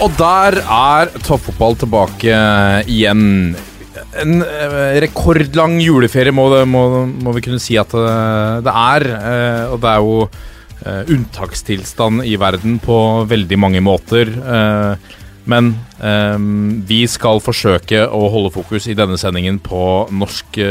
Og der er toppfotball tilbake igjen. En eh, rekordlang juleferie må, det, må, må vi kunne si at eh, det er. eh, og det er jo unntakstilstand i verden på veldig mange måter. men vi skal forsøke å holde fokus i denne sendingen på norsk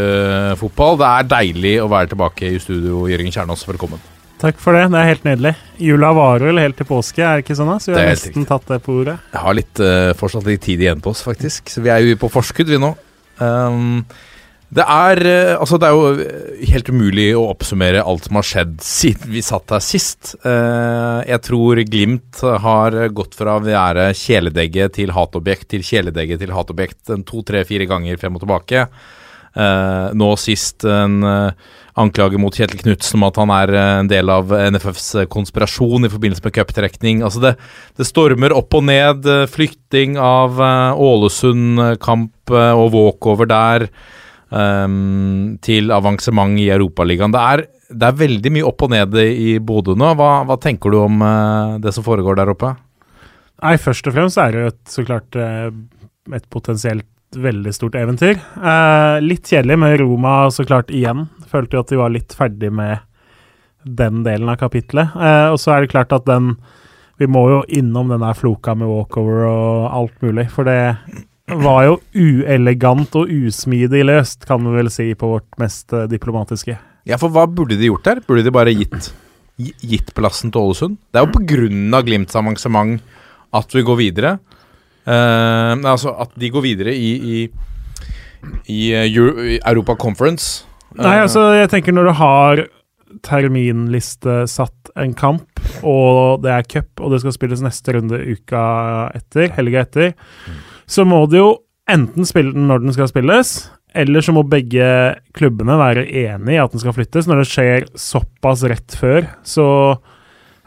fotball. Det er deilig å være tilbake i studio, Jørgen Kjernås. Velkommen. Takk for det. Det er helt nydelig. Jula varer vel helt til påske, er det ikke sånn? da? Så vi har nesten riktig. tatt det på ordet. Jeg har litt, uh, fortsatt litt tid igjen på oss, faktisk. Så vi er jo på forskudd, vi nå. Um, det er uh, Altså, det er jo eh, helt umulig å oppsummere alt som har skjedd siden vi satt her sist. Uh, jeg tror Glimt har gått fra å være kjæledegge til hatobjekt til kjæledegge til hatobjekt en to, tre, fire ganger frem og tilbake. Nå sist en eh, anklage mot Kjetil Knutsen om at han er eh, en del av NFFs eh, konspirasjon i forbindelse med cuptrekning. Altså det, det stormer opp og ned. Flykting av eh, Ålesund-kamp eh, og walkover der. um, til avansement i Europaligaen. Det det er veldig mye opp og ned i Bodø nå. Hva, hva tenker du om eh, det som foregår der oppe? Nei, først og fremst er det jo et, så klart eh, et potensielt veldig stort eventyr. Eh, litt kjedelig med Roma, så klart, igjen. Følte jo at de var litt ferdig med den delen av kapitlet. Eh, og så er det klart at den Vi må jo innom den der floka med walkover og alt mulig, for det var jo uelegant og usmidig løst, kan vi vel si, på vårt mest eh, diplomatiske. Ja, for hva burde de gjort der? Burde de bare gitt, gitt plassen til Ålesund? Det er jo på grunn av Glimts avansement at vi går videre. Nei, altså at de går videre i, i, i, eh, Euro, Europa Conference. Nei, Eh, altså, jeg tenker når du har terminliste satt en kamp, og det er cup, og det skal spilles neste runde uka etter, helga etter, så må du jo enten spille den når den skal spilles, eller så må begge klubbene være enig i at den skal flyttes. Når det skjer såpass rett før, så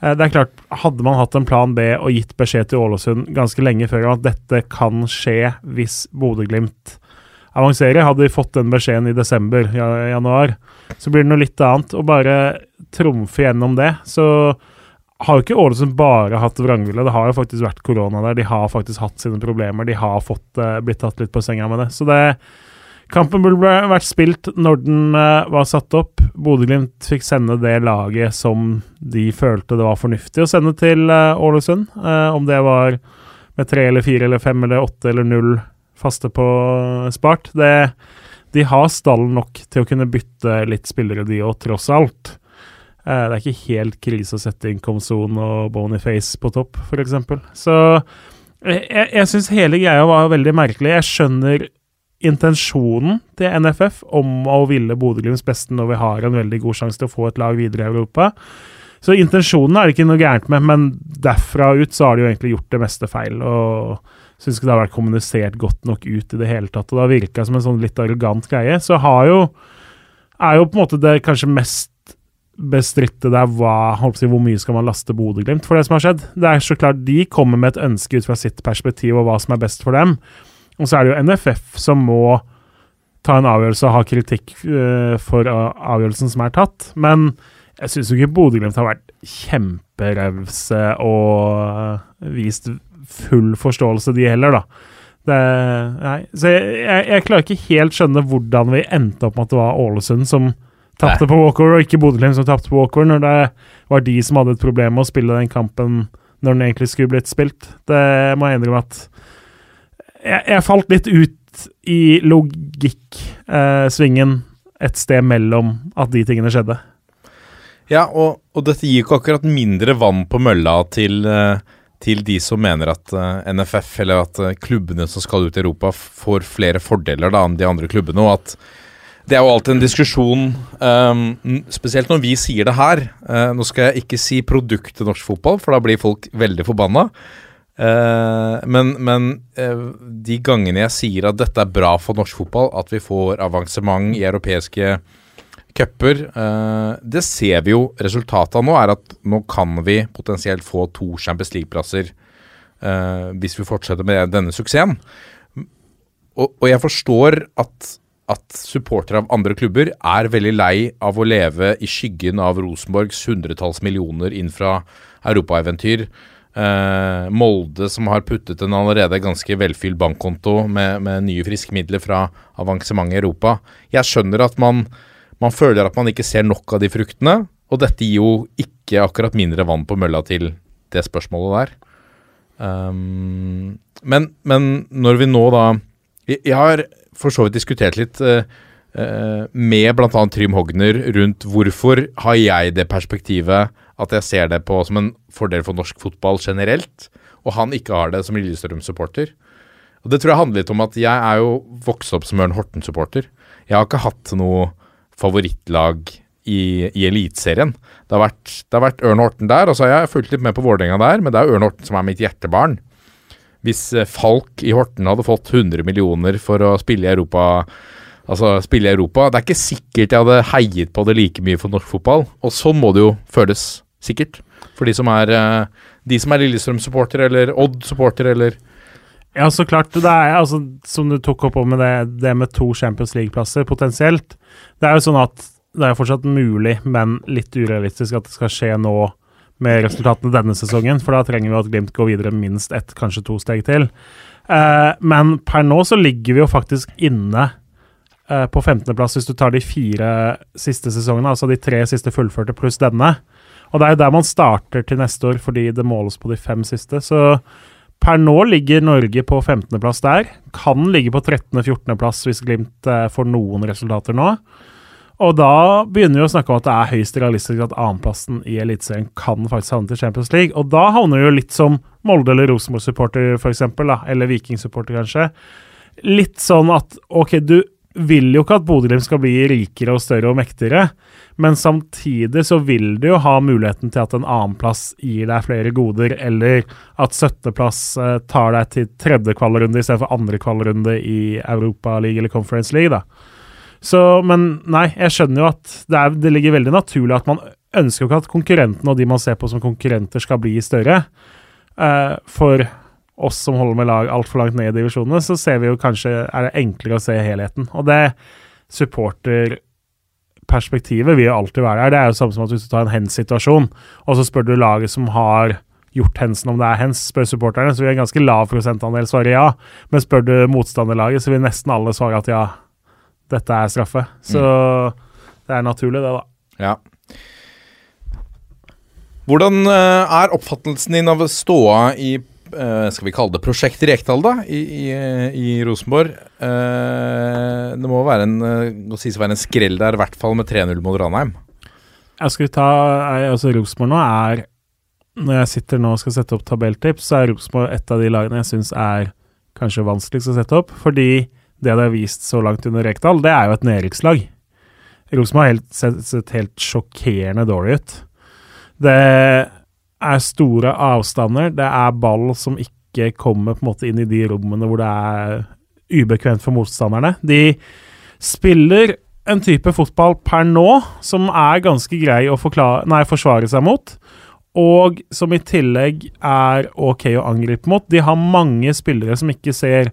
det er klart, hadde man hatt en plan B og gitt beskjed til Ålesund ganske lenge før om at dette kan skje hvis Bodø-Glimt avanserer, hadde de fått den beskjeden i desember, januar, så blir det noe litt annet. Å bare trumfe gjennom det, så har jo ikke Ålesund bare hatt vrangvilje. Det har jo faktisk vært korona der. De har faktisk hatt sine problemer. De har fått, eh, blitt tatt litt på senga med det. Så det Kampen burde vært spilt når den eh, var satt opp. Bodø-Glimt fikk sende det laget som de følte det var fornuftig å sende til eh, Ålesund. Eh, om det var med tre eller fire eller fem eller åtte eller null faste på spart. Det, de har stallen nok til å kunne bytte litt spillere, de òg, tross alt. Det er ikke helt krise å sette inn Comzone og Boniface på topp, f.eks. Så jeg, jeg syns hele greia var veldig merkelig. Jeg skjønner intensjonen til NFF om å ville Bodø-Glimts beste når vi har en veldig god sjanse til å få et lag videre i Europa. Så intensjonen er det ikke noe gærent med, men derfra ut så har de jo egentlig gjort det meste feil. og Syns ikke det har vært kommunisert godt nok ut i det hele tatt. og Det har virka som en sånn litt arrogant greie. Så har jo er jo på en måte det kanskje mest bestridte der hva, si, hvor mye skal man laste Bodø-Glimt for det som har skjedd. Det er så klart De kommer med et ønske ut fra sitt perspektiv og hva som er best for dem. Og så er det jo NFF som må ta en avgjørelse og ha kritikk uh, for avgjørelsen som er tatt. Men jeg syns jo ikke Bodø-Glimt har vært kjemperause og eh, vist full forståelse, de heller, da. Det, nei. Så jeg, jeg, jeg klarer ikke helt skjønne hvordan vi endte opp med at det var Ålesund som tapte på walkover, og ikke Bodø-Glimt som tapte på walkover, når det var de som hadde et problem med å spille den kampen når den egentlig skulle blitt spilt. Det må jeg innrømme at jeg, jeg falt litt ut i logikksvingen et sted mellom at de tingene skjedde. Ja, og, og dette gir ikke akkurat mindre vann på mølla til, eh, til de som mener at eh, NFF, eller at eh, klubbene som skal ut i Europa, får flere fordeler da enn de andre klubbene, og at Det er jo alltid en diskusjon, um, spesielt når vi sier det her. Uh, nå skal jeg ikke si produktet norsk fotball, for da blir folk veldig forbanna. Uh, men, men uh, de gangene jeg sier at dette er bra for norsk fotball, at vi får avansement i europeiske cuper Det ser vi jo resultatet av nå, er at nå kan vi potensielt få to Champions League-plasser hvis vi fortsetter med denne suksessen. Og, og jeg forstår at at supportere av andre klubber er veldig lei av å leve i skyggen av Rosenborgs hundretalls millioner inn fra europaeventyr. Eh, Molde som har puttet en allerede ganske velfylt bankkonto med, med, nye friske midler fra avansementet i Europa. Jeg skjønner at man, man, føler at man ikke ser nok av de fruktene, og dette gir jo ikke akkurat mindre vann på mølla til det spørsmålet der. Um, men, men når vi nå da jeg, har for så vidt diskutert litt uh, uh, med bl.a. Trym Hogner rundt hvorfor har jeg det perspektivet at jeg ser det på som en fordel for norsk fotball generelt, og han ikke har det som Lillestrøm-supporter. Og Det tror jeg handler litt om at jeg er jo vokst opp som Ørn Horten-supporter. Jeg har ikke hatt noe favorittlag i, i Eliteserien. Det, har vært, Ørn Horten der, og så har jeg fulgt litt med på Vålerenga der, men det er Ørn Horten som er mitt hjertebarn. Hvis eh, Falk i Horten hadde fått 100 millioner for å spille i Europa Altså spille i Europa Det er ikke sikkert jeg hadde heiet på det like mye for norsk fotball. Og sånn må det jo føles, sikkert. For de som er, eh, de som er Lillestrøm-supportere eller Odd-supportere eller ja, så klart. Det er, altså, som du tok opp med det, det med to Champions League-plasser, potensielt. Det er jo sånn at det er fortsatt mulig, men litt urealistisk at det skal skje nå med resultatene denne sesongen, for da trenger vi at Glimt går videre minst ett, kanskje to steg til. Eh, men per nå så ligger vi jo faktisk inne eh, på 15.-plass hvis du tar de fire siste sesongene, altså de tre siste fullførte pluss denne. Og det er jo der man starter til neste år, fordi det måles på de fem siste. Så per nå ligger Norge på 15.-plass der. Kan ligge på 13.-14.-plass hvis Glimt eh, får noen resultater nå. Og da begynner vi å snakke om at det er høyst realistisk at annenplassen i Eliteserien kan faktisk havne til Champions League. Og da havner vi jo litt som Molde eller Rosenborg-supporter, f.eks., eller Viking-supporter, kanskje. Litt sånn at ok, du vil jo ikke at Bodø-Glimt skal bli rikere og større og mektigere, men samtidig så vil du jo ha muligheten til at en annenplass gir deg flere goder, eller at 17.-plass eh, tar deg til tredje kvalrunde istedenfor andre kvalrunde i Europa League eller Conference League, da. Så, men nei, jeg skjønner jo at det, er, det ligger veldig naturlig at man ønsker jo ikke at konkurrentene og de man ser på som konkurrenter, skal bli større. Uh, for oss som holder med lag altfor langt ned i divisjonene, så ser vi jo kanskje er det enklere å se helheten. Og det supporterperspektivet vil jo alltid være der. Det er jo samme som at hvis du tar en hens-situasjon, og så spør du laget som har gjort hensen om det er hens, spør supporterne, så vil en ganske lav prosentandel svare ja. Men spør du motstanderlaget, så vil nesten alle svare at ja, dette er straffe. Så mm. det er naturlig, det, da. Ja. Hvordan uh, er oppfattelsen din av ståa i skal vi kalle det Prosjekt Rekdal, da, i, i, i Rosenborg? Eh, det må være en, må sies å være en skrell der, i hvert fall med 3-0 mot Ranheim. Jeg skal ta, altså Rosenborg nå er Når jeg sitter nå og skal sette opp tabelltips, så er Rosenborg et av de lagene jeg syns er kanskje vanskeligst å sette opp. Fordi det det har vist så langt under Rekdal, det er jo et nedrykkslag. Rosenborg har helt, sett, sett, helt sjokkerende dårlig ut. Det er store avstander, det er ball som ikke kommer på en måte inn i de rommene hvor det er ubekvemt for motstanderne. De spiller en type fotball per nå som er ganske grei å forklare, nei, forsvare seg mot, og som i tillegg er ok å angripe mot. De har mange spillere som ikke ser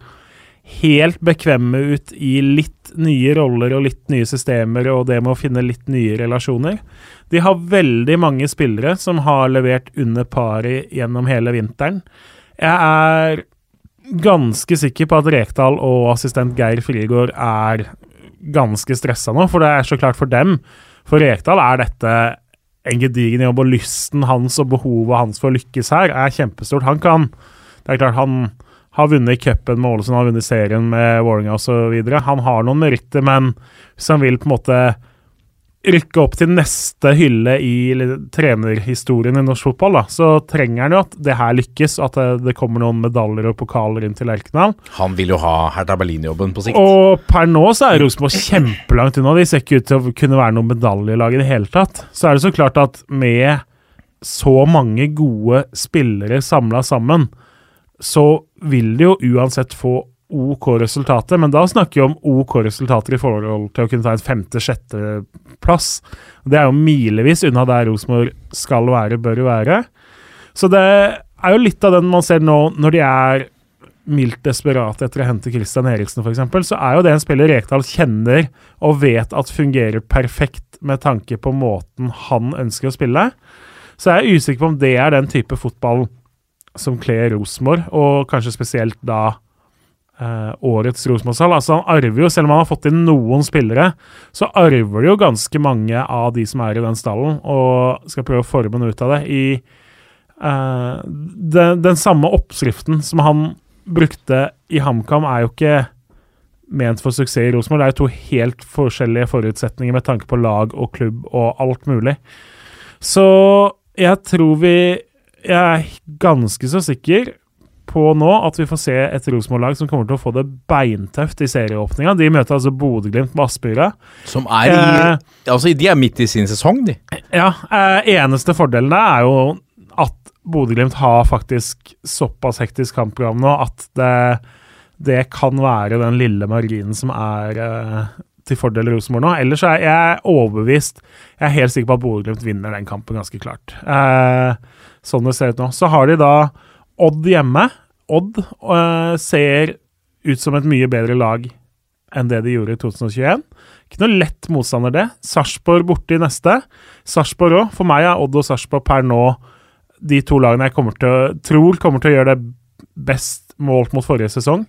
helt bekvemme ut i litt nye roller og litt nye systemer og det med å finne litt nye relasjoner. De har veldig mange spillere som har levert under paret gjennom hele vinteren. Jeg er ganske sikker på at Rekdal og assistent Geir Frigård er ganske stressa nå, for det er så klart for dem. For Rekdal er dette en gedigen jobb, og lysten hans og behovet hans for å lykkes her er kjempestort. Han kan Det er klart, han har vunnet cupen med Ålesund, har vunnet serien med Vålerenga osv. Han har noen meritter, men hvis han vil på en måte rykke opp til neste hylle i trenerhistorien i norsk fotball, da, så trenger han jo at det her lykkes, og at det, kommer noen medaljer og pokaler inn til Lerkendal. Han vil jo ha Hertha Berlin-jobben på sikt. Og per nå så er Rosenborg kjempelangt unna. De ser ikke ut til å kunne være noe medaljelag i det hele tatt. Så er det så klart at med så mange gode spillere samla sammen, så vil de jo uansett få OK resultater, men da snakker vi om OK resultater i forhold til å kunne ta en femte-sjetteplass. Det er jo milevis unna der Rosenborg skal være, bør være. Så det er jo litt av den man ser nå når de er mildt desperate etter å hente Christian Eriksen, f.eks., så er jo det en spiller Rekdal kjenner og vet at fungerer perfekt med tanke på måten han ønsker å spille. Så jeg er usikker på om det er den type fotball som kler Rosenborg, og kanskje spesielt da eh, årets Rosenborg-salg. Altså, han arver jo, selv om han har fått inn noen spillere, så arver det jo ganske mange av de som er i den stallen, og skal prøve å forme noe ut av det. I eh, den, den samme oppskriften som han brukte i HamKam, er jo ikke ment for suksess i Rosenborg. Det er jo to helt forskjellige forutsetninger med tanke på lag og klubb og alt mulig. Så jeg tror vi Jeg er ganske så sikker på nå at vi får se et Rosenborg-lag som kommer til å få det beintøft i serieåpninga. De møter altså Bodø-Glimt med Aspmyra. Som er i Eh, Altså, de er midt i sin sesong, de. Ja, eh, eneste fordelen er jo at Bodø-Glimt har faktisk såpass hektisk kampprogram nå at det, det kan være den lille marginen som er eh, til fordel Rosenborg nå. Ellers er jeg overbevist Jeg er helt sikker på at Bodø-Glimt vinner den kampen ganske klart. Eh, sånn det ser ut nå. Så har de da Odd hjemme. Odd eh, ser ut som et mye bedre lag enn det de gjorde i 2021. Ikke noe lett motstander, det. Sarpsborg borte i neste. Sarpsborg òg. For meg er Odd og Sarpsborg per nå de to lagene jeg kommer til å, tror kommer til å gjøre det best målt mot forrige sesong.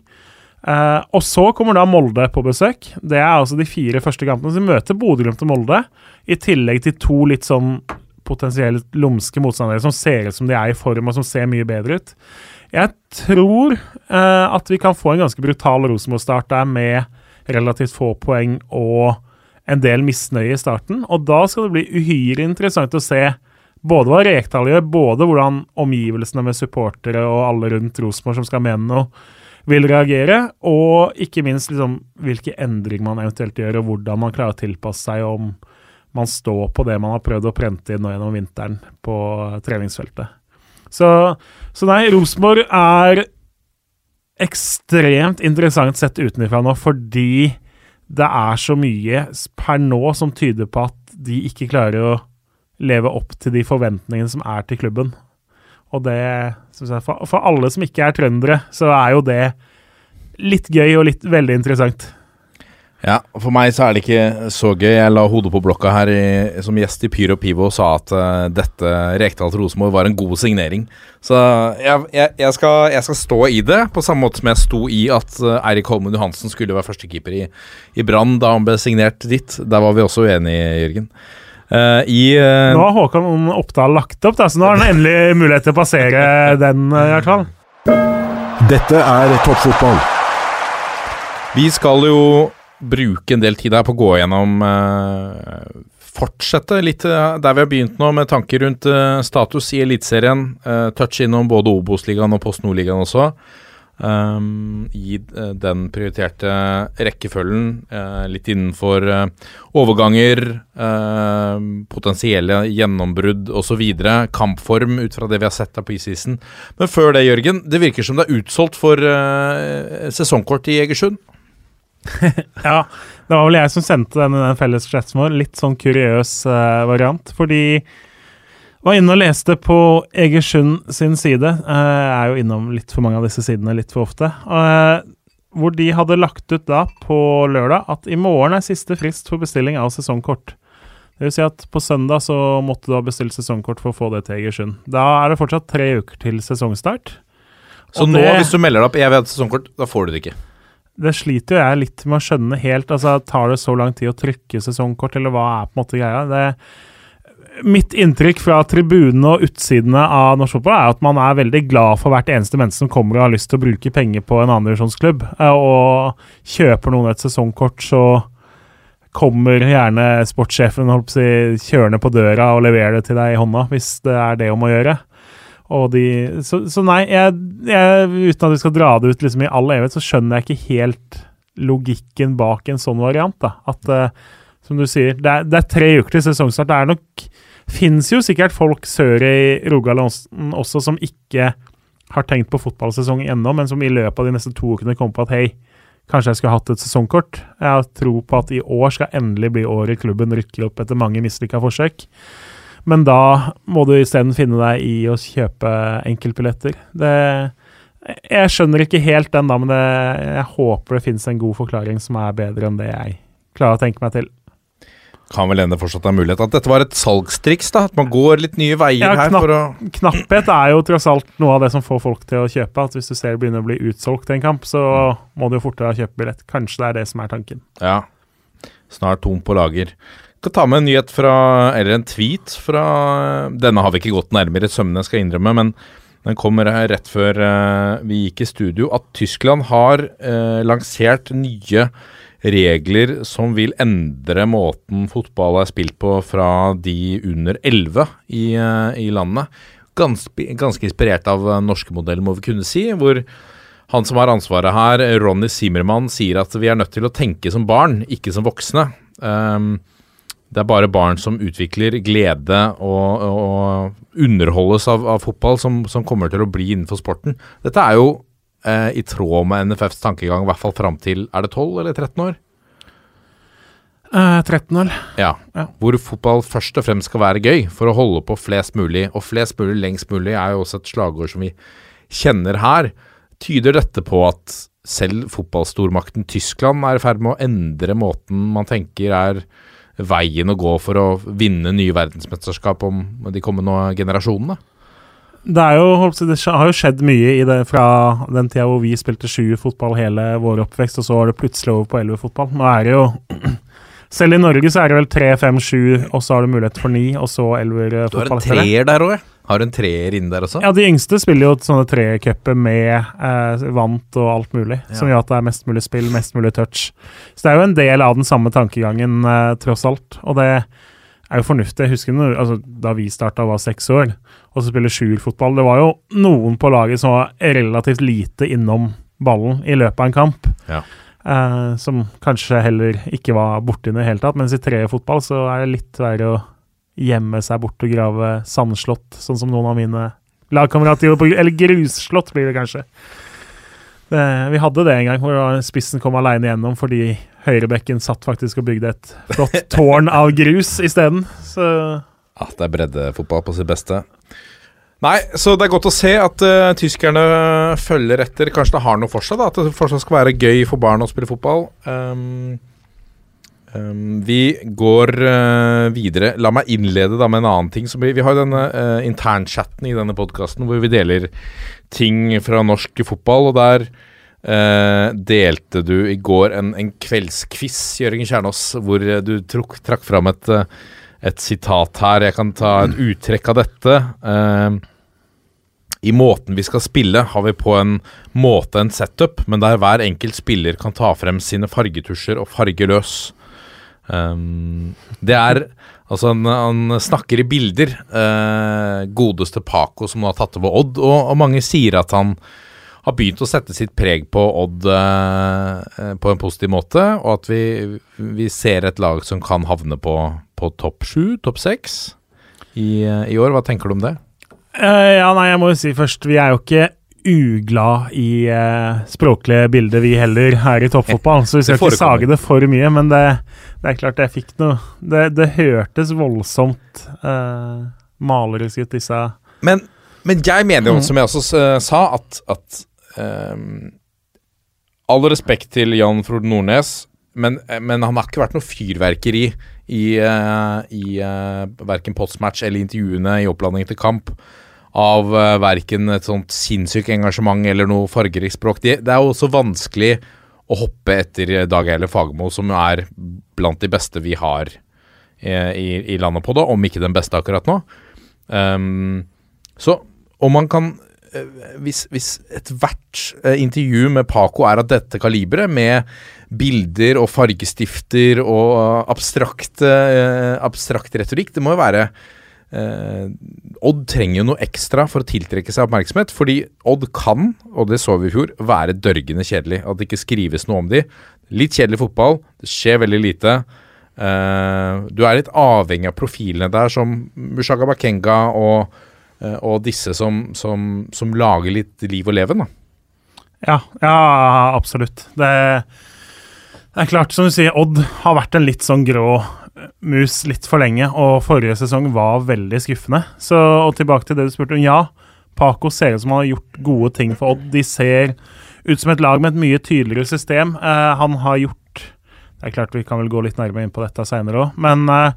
Eh, og så kommer da Molde på besøk. Det er altså de fire første kampene. Så de møter Bodø-Glimt og Molde, i tillegg til to litt sånn potensielt lumske motstandere som ser ut som de er i form, og som ser mye bedre ut. Jeg tror eh, at vi kan få en ganske brutal Rosenborg-start der med relativt få poeng og en del misnøye i starten. Og da skal det bli uhyre interessant å se både hva Rekdal gjør, både hvordan omgivelsene med supportere og alle rundt Rosenborg som skal mene noe, vil reagere, og ikke minst liksom, hvilke endringer man eventuelt gjør, og hvordan man klarer å tilpasse seg, om man står på det man har prøvd å prente inn nå gjennom vinteren på treningsfeltet. Så, så nei, Rosenborg er ekstremt interessant sett utenfra nå, fordi det er så mye per nå som tyder på at de ikke klarer å leve opp til de forventningene som er til klubben. Og det for alle som ikke er trøndere, så er jo det litt gøy og litt veldig interessant. Ja, For meg så er det ikke så gøy. Jeg la hodet på blokka her i, som gjest i Pyro Pivo og sa at uh, dette Rekdal til Rosenborg var en god signering. Så jeg, jeg, jeg, skal, jeg skal stå i det, på samme måte som jeg sto i at uh, Eirik Holmen Johansen skulle være førstekeeper i, i Brann da han ble signert dit. Der var vi også uenige, Jørgen. Uh, I uh, Nå har Håkon Oppdal lagt opp, da, så nå har han endelig mulighet til å passere den, uh, i hvert fall. Dette er toppfotball. Vi skal jo bruke en del tid her på å gå gjennom uh, Fortsette litt uh, der vi har begynt nå, med tanker rundt uh, status i Eliteserien. touch innom både Obos-ligaen og Post Nord-ligaen også. Um, I den prioriterte rekkefølgen, litt innenfor overganger, potensielle gjennombrudd osv. Kampform ut fra det vi har sett der på isisen. Men før det, Jørgen, det virker som det er utsolgt for sesongkort i Egersund. ja, det var vel jeg som sendte den i den felles chatten vår. Litt sånn kuriøs uh, variant. Fordi var inne og leste på Egersund sin side. Uh, jeg er jo innom litt for mange av disse sidene litt for ofte. Uh, hvor de hadde lagt ut da på lørdag at i morgen er siste frist for bestilling av sesongkort. Det vil si at på søndag så måtte du ha bestilt sesongkort for å få det til Egersund. Da er det fortsatt tre uker til sesongstart. Så Og nå, det- hvis du melder deg opp jeg vil ha sesongkort, da får du det ikke. Det sliter jo jeg litt med å skjønne helt. altså Tar det så lang tid å trykke sesongkort, eller hva er på en måte greia? Det, mitt inntrykk fra tribunene og utsidene av norsk fotball er at man er veldig glad for hvert eneste menneske som kommer og har lyst til å bruke penger på en andredivisjonsklubb, eh, og kjøper noen et sesongkort, så kommer gjerne sportssjefen si, kjørende på døra og leverer det til deg i hånda, hvis det er det om å gjøre. De, så, så nei, jeg, jeg, uten at vi skal dra det ut liksom i all evighet, så skjønner jeg ikke helt logikken bak en sånn variant. da. At, uh, som du sier, det er, det er tre uker til sesongstart. Det er nok Fins jo sikkert folk sør i Rogaland også som ikke har tenkt på fotballsesong ennå, men som i løpet av de neste to ukene kommer på at hei, kanskje jeg skulle hatt et sesongkort. Jeg har tro på at i år skal endelig bli året klubben rykker opp etter mange mislykka forsøk. Men da må du isteden finne deg i å kjøpe enkeltbilletter. Det Jeg skjønner ikke helt den, da, men det, jeg håper det finnes en god forklaring som er bedre enn det jeg klarer å tenke meg til. Kan vel hende fortsatt ha mulighet. At dette var et salgstriks, da? At man går litt nye veier Ja, her for å Knapphet er jo tross alt noe av det som får folk til å kjøpe. At Hvis du ser det begynner å bli utsolgt en kamp, så må du jo fortere kjøpe billett. Kanskje det er det som er tanken. Ja. Snart tom på lager. Skal ta med en nyhet fra Eller en tweet fra Denne har vi ikke gått nærmere i sømmene, skal jeg innrømme, men den kommer her rett før eh, vi gikk i studio. At Tyskland har eh, lansert nye regler som vil endre måten fotball er spilt på fra de under 11 i, eh, i landet. Ganske, ganske inspirert av norske modellen, må vi kunne si. hvor han som har ansvaret her, Ronny Zimmermann, sier at vi er nødt til å tenke som barn, ikke som voksne. Um, det er bare barn som utvikler glede og, og underholdes av, av fotball, som, som, kommer til å bli innenfor sporten. Dette er jo eh, i tråd med NFFs tankegang, i hvert fall fram til er det 12 eller 13 år? Eh, 13 år. Ja. Ja. Hvor fotball først og fremst skal være gøy, for å holde på flest mulig. Og flest mulig lengst mulig er jo også et slagord som vi kjenner her. Tyder dette på at selv fotballstormakten Tyskland er i ferd med å endre måten man tenker er veien å gå for å vinne nye verdensmesterskap om de kommende generasjonene? Det, er jo, det har jo skjedd mye i det fra den tida hvor vi spilte sju fotball hele vår oppvekst, og så var det plutselig over på elleve fotball. Nå er det jo Selv i Norge så er det vel tre, fem, sju, og så har du mulighet for ni, og så elver Du har en treer der òg, Har en treer inn der også? Ja, de yngste spiller jo sånne trecuper med eh, vant og alt mulig, som gjør at det er mest mulig spill, mest mulig touch. Så det er jo en del av den samme tankegangen, eh, tross alt. Og det er jo fornuftig. Jeg husker når, altså, da vi starta var seks år, og så spiller sjuerfotball. Det var jo noen på laget som var relativt lite innom ballen i løpet av en kamp. Ja. Eh, som kanskje heller ikke var borti det i det hele tatt. Mens i trefotball så er det litt verre å gjemme seg bort og grave sandslott, sånn som noen av mine lagkamerater gjorde. på- Eller grusslott, blir det kanskje. Det, vi hadde det en gang, hvor spissen kom aleine gjennom fordi høyrebekken satt faktisk og bygde et flott tårn av grus isteden. Så Ja, det er breddefotball på sitt beste. Nei, så det er godt å se at uh, tyskerne følger etter. Kanskje det har noe for seg, da, at det fortsatt skal være gøy for barn å spille fotball. Um, um, vi går uh, videre. La meg innlede da med en annen ting. Vi, vi har denne uh, internchatten i denne podkasten hvor vi deler ting fra norsk fotball, og der uh, delte du i går en, en kveldsquiz, Jørgen Kjernås, hvor du truk, trakk fram et et sitat her. Jeg kan ta et uttrekk av dette. Eh, I måten vi skal spille, har vi på en måte en setup, men der hver enkelt spiller kan ta frem sine fargetusjer og farge løs. Um, det er Altså, han, han snakker i bilder. Eh, godeste Paco, som nå har tatt over Odd, og, og mange sier at han har begynt å sette sitt preg på Odd eh, på en positiv måte, og at vi, vi ser et lag som kan havne på, på topp sju, topp seks i, i år. Hva tenker du om det? Uh, ja, nei, jeg må jo si først, vi er jo ikke uglad i eh, språklige bilder, vi heller, her i toppfotball. Så vi skal ikke sage det for mye, men det, det er klart jeg fikk noe Det, det hørtes voldsomt eh, malerisk ut, disse Men, men jeg mener jo, som jeg også uh, sa, at, at um, All respekt til Jan Frode Nordnes, men, men han har ikke vært noe fyrverkeri i, uh, i uh, verken postmatch eller intervjuene i oppladningen til kamp av uh, verken et sånt sinnssykt engasjement eller noe fargerikt språk. Det, det er jo også vanskelig å hoppe etter Dag Eile Fagermo, som er blant de beste vi har i, i, i landet på det, om ikke den beste akkurat nå. Um, så om man kan eh, hvis, hvis ethvert intervju med Paco er av dette kaliberet, med bilder og fargestifter og abstrakt, abstrakt retorikk Det må jo være Odd trenger jo noe ekstra for å tiltrekke seg oppmerksomhet, fordi Odd kan, og det så vi i fjor, være dørgende kjedelig. At det ikke skrives noe om de. Litt kjedelig fotball, det skjer veldig lite. Eh, du er litt avhengig av profilene der, som Mushaga Bakenga og, uh, og disse som, som, som, lager litt liv og leven. da. Ja, ja absolutt. Det, er klart, som du sier, Odd har vært en litt sånn grå mus litt for lenge, og forrige sesong var veldig skuffende. Så, og tilbake til det du spurte om. Ja, Paco ser ut som han har gjort gode ting for Odd. De ser ut som et lag med et mye tydeligere system. Eh, han har gjort det er klart Vi kan vel gå litt nærmere inn på dette seinere òg, men eh,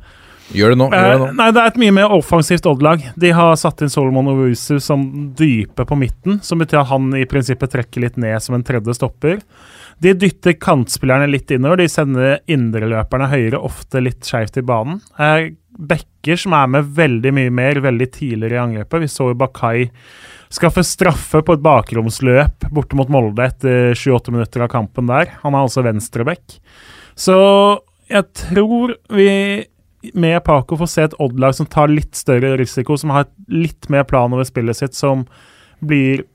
Gjør det nå. Gjør det nå. Eh, nei, det er et mye mer offensivt Odd-lag. De har satt inn Solomon Owusu som dype på midten, som betyr at han i prinsippet trekker litt ned som en tredje stopper. De dytter kantspillerne litt innover. De sender indreløperne høyere, ofte litt skeivt i banen. Uh, Bekker som er med veldig mye mer veldig tidligere i angrepet. Vi så jo Bakai skaffe straffe på et bakromsløp borte mot Molde etter 28 minutter av kampen der. Han er altså venstreback. Så jeg tror vi med Paco får se et Odd-lag som tar litt større risiko, som har litt mer plan over spillet sitt, som blir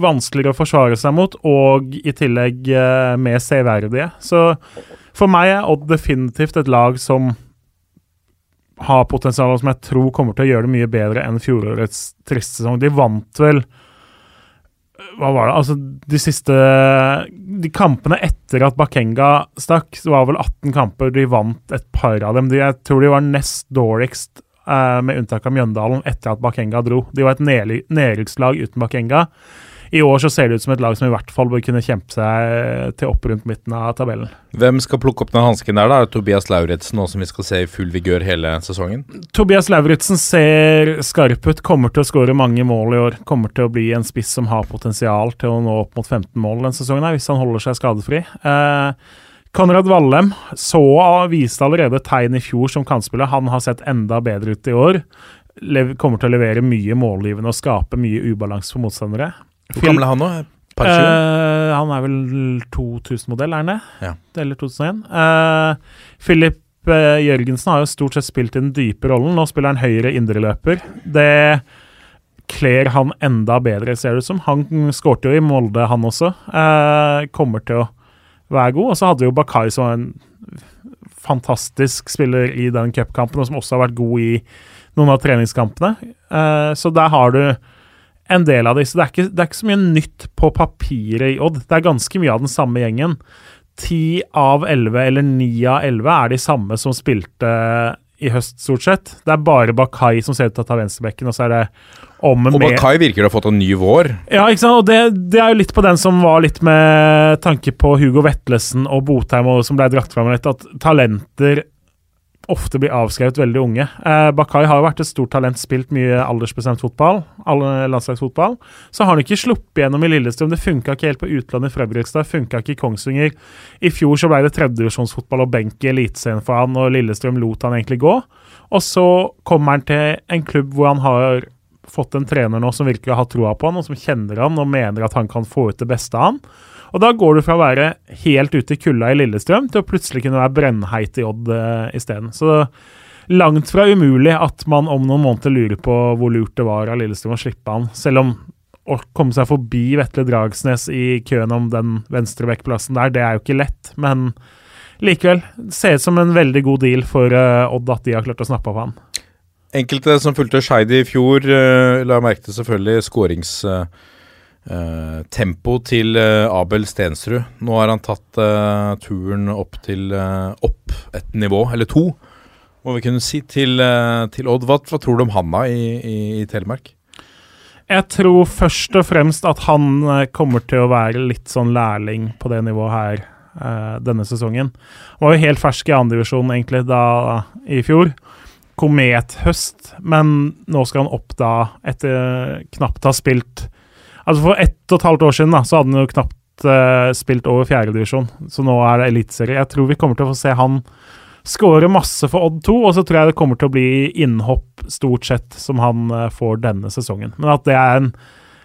vanskeligere å forsvare seg mot, og i tillegg eh, mer severdige. Så for meg er Odd definitivt et lag som har potensial, og som jeg tror kommer til å gjøre det mye bedre enn fjorårets triste sesong. De vant vel hva var det? Altså, de siste De kampene etter at Bakenga stakk, det var vel 18 kamper. De vant et par av dem. De, jeg tror de var nest dårligst, eh, med unntak av Mjøndalen, etter at Bakenga dro. De var et nedrykkslag uten Bakenga. I år så ser det ut som et lag som i hvert fall bør kunne kjempe seg til opp rundt midten av tabellen. Hvem skal plukke opp den hansken der, da? Er det Tobias Lauritzen nå som vi skal se i full vigør hele sesongen? Tobias Lauritzen ser skarp ut, kommer til å skåre mange mål i år. Kommer til å bli en spiss som har potensial til å nå opp mot 15 mål denne sesongen, hvis han holder seg skadefri. Eh, Konrad Vallem så viste allerede tegn i fjor som kantspiller. Han har sett enda bedre ut i år. kommer til å levere mye målgivende og skape mye ubalanse for motstandere. Hvor gammel er han nå? Uh, han er vel 2000-modell, er han det? Ja. Eller 2001. Uh, Philip uh, Jørgensen har jo stort sett spilt i den dype rollen. Nå spiller han høyre indreløper. Det kler han enda bedre, ser det ut som. Han skårte jo i Molde, han også. Kommer til å være god. Og så hadde jo Bakai som var en fantastisk spiller i den cupkampen, og som også har vært god i noen av treningskampene. Så der har du en del av disse. Det er, ikke, det er ikke så mye nytt på papiret i Odd. Det er ganske mye av den samme gjengen. Ti av elleve, eller ni av elleve, er de samme som spilte i høst, stort sett. Det er bare Bakai som ser ut til å ta venstrebekken, og så er det om Og Bakai virker å ha fått en ny vår. Ja, ikke sant. Og det, det, er jo litt på den som var litt med tanke på Hugo Vetlesen og Botheim, og som ble dratt fram litt, at talenter ofte blir avskrevet veldig unge. Eh, Bakai har jo vært et stort talent, spilt mye aldersbestemt fotball, landslagsfotball. Så har han ikke sluppet gjennom i Lillestrøm. Det funka ikke helt på utlandet i Fredrikstad, funka ikke i Kongsvinger. I fjor så ble det tredjedivisjonsfotball og benk i Eliteserien for han, og Lillestrøm lot han egentlig gå. Og så kommer han til en klubb hvor han har fått en trener nå som virker å ha troa på han, og som kjenner han og mener at han kan få ut det beste av han. Og da går du fra å være helt ute i kulda i Lillestrøm til å plutselig kunne være brennheit i Odd uh, isteden. Så langt fra umulig at man om noen måneder lurer på hvor lurt det var av Lillestrøm å slippe han. Selv om å komme seg forbi Vetle Dragsnes i køen om den venstrebekkplassen der, det er jo ikke lett. Men likevel, ser ut som en veldig god deal for uh, Odd at de har klart å snappe opp han. Enkelte som fulgte Skeid i fjor, uh, la merke til selvfølgelig skårings... Uh Uh, tempo til uh, Abel Stensrud. Nå har han tatt uh, turen opp til opp et nivå, eller to, må vi kunne si, til, til Odd. Hva, hva, tror du om han da i, i, i, Telemark? Jeg tror først og fremst at han kommer til å være litt sånn lærling på det nivået her denne sesongen. Han var jo helt fersk i andredivisjon egentlig da i fjor. Komethøst, men nå skal han opp da etter knapt ha spilt Altså For ett og et halvt år siden da, så hadde han jo knapt uh, spilt over fjerdedivisjon, så nå er det eliteserie. Jeg tror vi kommer til å få se han skåre masse for Odd 2, og så tror jeg det kommer til å bli innhopp stort sett som han uh, får denne sesongen. Men at det er en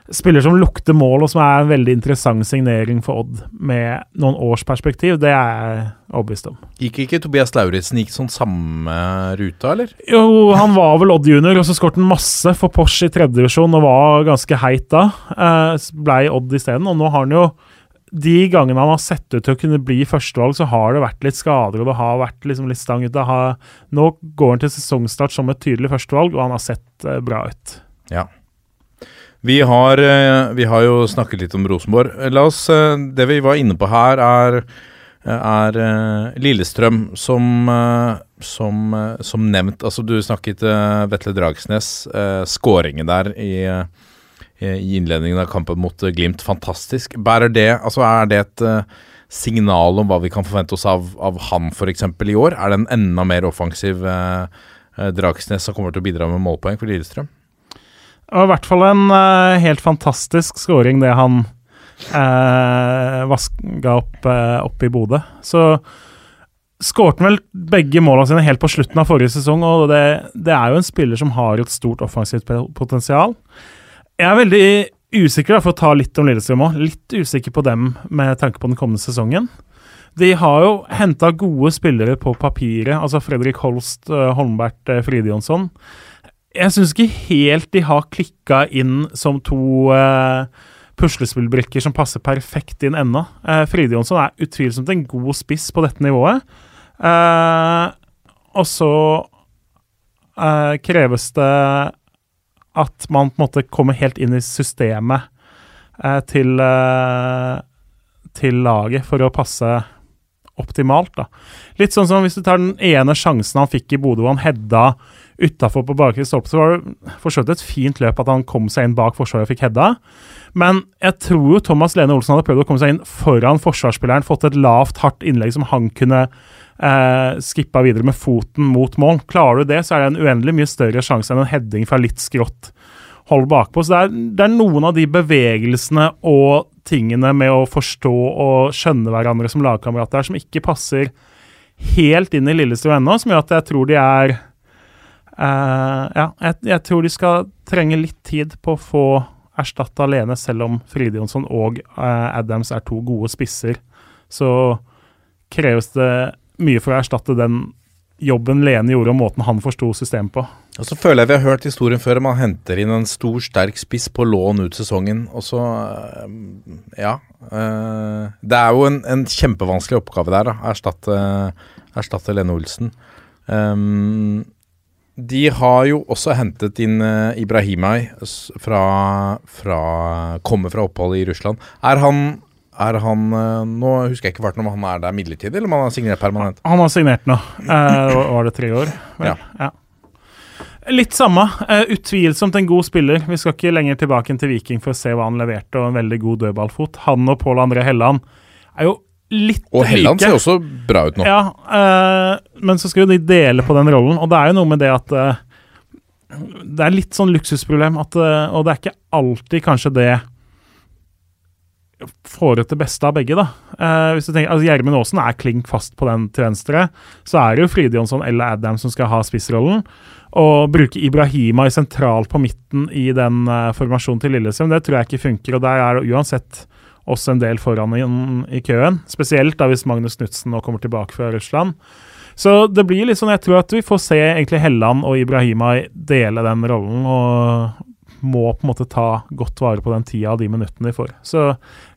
spiller som lukter mål, og som er en veldig interessant signering for Odd med noen års perspektiv. Det er jeg overbevist om. Gikk ikke Tobias Lauritzen gikk sånn samme ruta, eller? Jo, han var vel Odd junior, og så skåret han masse for Porsche i tredje divisjon og var ganske heit da. Eh, blei Odd isteden, og nå har han jo de gangene han har sett ut til å kunne bli førstevalg, så har det vært litt skader og det har vært liksom litt stang ut. Har, nå går han til sesongstart som et tydelig førstevalg, og han har sett eh, bra ut. Ja. Vi har, eh, vi har, jo snakket litt om Rosenborg. La oss, eh, Det vi var inne på her, er, er eh, Lillestrøm som, som, som nevnt Altså, du snakket Vetle Dragsnes. Skåringen der i, i innledningen av kampen mot Glimt, fantastisk. Bærer det Altså, er det et signal om hva vi kan forvente oss av, av han f.eks. i år? Er det en enda mer offensiv Dragsnes som kommer til å bidra med målpoeng for Lillestrøm? Var i hvert fall en uh, helt fantastisk scoring, det han uh, vaska opp, uh, opp i Bodø. Så skårte han vel begge målene sine helt på slutten av forrige sesong, og det, det, er jo en spiller som har et stort offensivt potensial. Jeg er veldig usikker, for å ta litt om Lillestrøm òg, litt usikker på dem med tanke på den kommende sesongen. De har jo henta gode spillere på papiret, altså Fredrik Holst, Holmbert Fridjonsson jeg syns ikke helt de har klikka inn som to uh, puslespillbrikker som passer perfekt inn ennå. Uh, Fride Jonsson er utvilsomt en god spiss på dette nivået. Uh, og så uh, kreves det at man på en måte kommer helt inn i systemet til, til laget for å passe optimalt. da. Litt sånn som hvis du tar den ene sjansen han fikk i Bodø, han hedda utafor på bakre stolpe, så var det for så vidt et fint løp at han kom seg inn bak forsvaret og fikk hedda. Men jeg tror jo Thomas Lene Olsen hadde prøvd å komme seg inn foran forsvarsspilleren, fått et lavt, hardt innlegg som han kunne eh, skippa videre med foten mot mål. Klarer du det, så er det en uendelig mye større sjanse enn en heading fra litt skrått hold bakpå. Så det er, det er noen av de bevegelsene og tingene med å forstå og skjønne hverandre som lagkamerater som ikke passer helt inn i Lillestrøm ennå, som gjør at jeg tror de er ja, jeg, jeg, tror de skal trenge litt tid på å få erstatta Lene, selv om Fride Jonsson og uh, Adams er to gode spisser. Så kreves det mye for å erstatte den jobben Lene gjorde, og måten han forsto systemet på. Og så føler jeg vi har hørt historien før. Man henter inn en stor, sterk spiss på lån ut sesongen, og så uh, Ja. det er jo en, en, kjempevanskelig oppgave der, da. Erstatte, erstatte Lene Olsen. Um, de har jo også hentet inn uh, Ibrahimai fra, fra Kommer fra oppholdet i Russland. Er han, er han uh, Nå husker jeg ikke hvert om han er der midlertidig, eller om han har signert permanent? Han har signert nå. Uh, var det tre år? Ja. ja. Litt samme. Uh, utvilsomt en god spiller. Vi skal ikke lenger tilbake til Viking for å se hva han leverte, og en veldig god dødballfot. Han og Pål André Helland er jo litt og Helland like. ser også bra ut nå. Ja, uh, men så skal jo de dele på den rollen, og det er jo noe med det at uh, Det er litt sånn luksusproblem, at, uh, og det er ikke alltid kanskje det får ut det beste av begge, da. hvis du tenker, altså Gjermund Aasen er klink fast på den til venstre. Så er det jo Fride Jonsson eller Adam som skal ha spissrollen. Og bruke Ibrahima i sentralt på midten i den formasjonen til Lillestrøm, det tror jeg ikke funker. Og der er det uansett også en del foran i, i køen. Spesielt da hvis Magnus Knutsen nå kommer tilbake fra Russland. Så det blir litt sånn, jeg tror at vi får se egentlig Helland og Ibrahima dele den rollen. og må på en måte ta godt vare på den tida og de minuttene de får. Så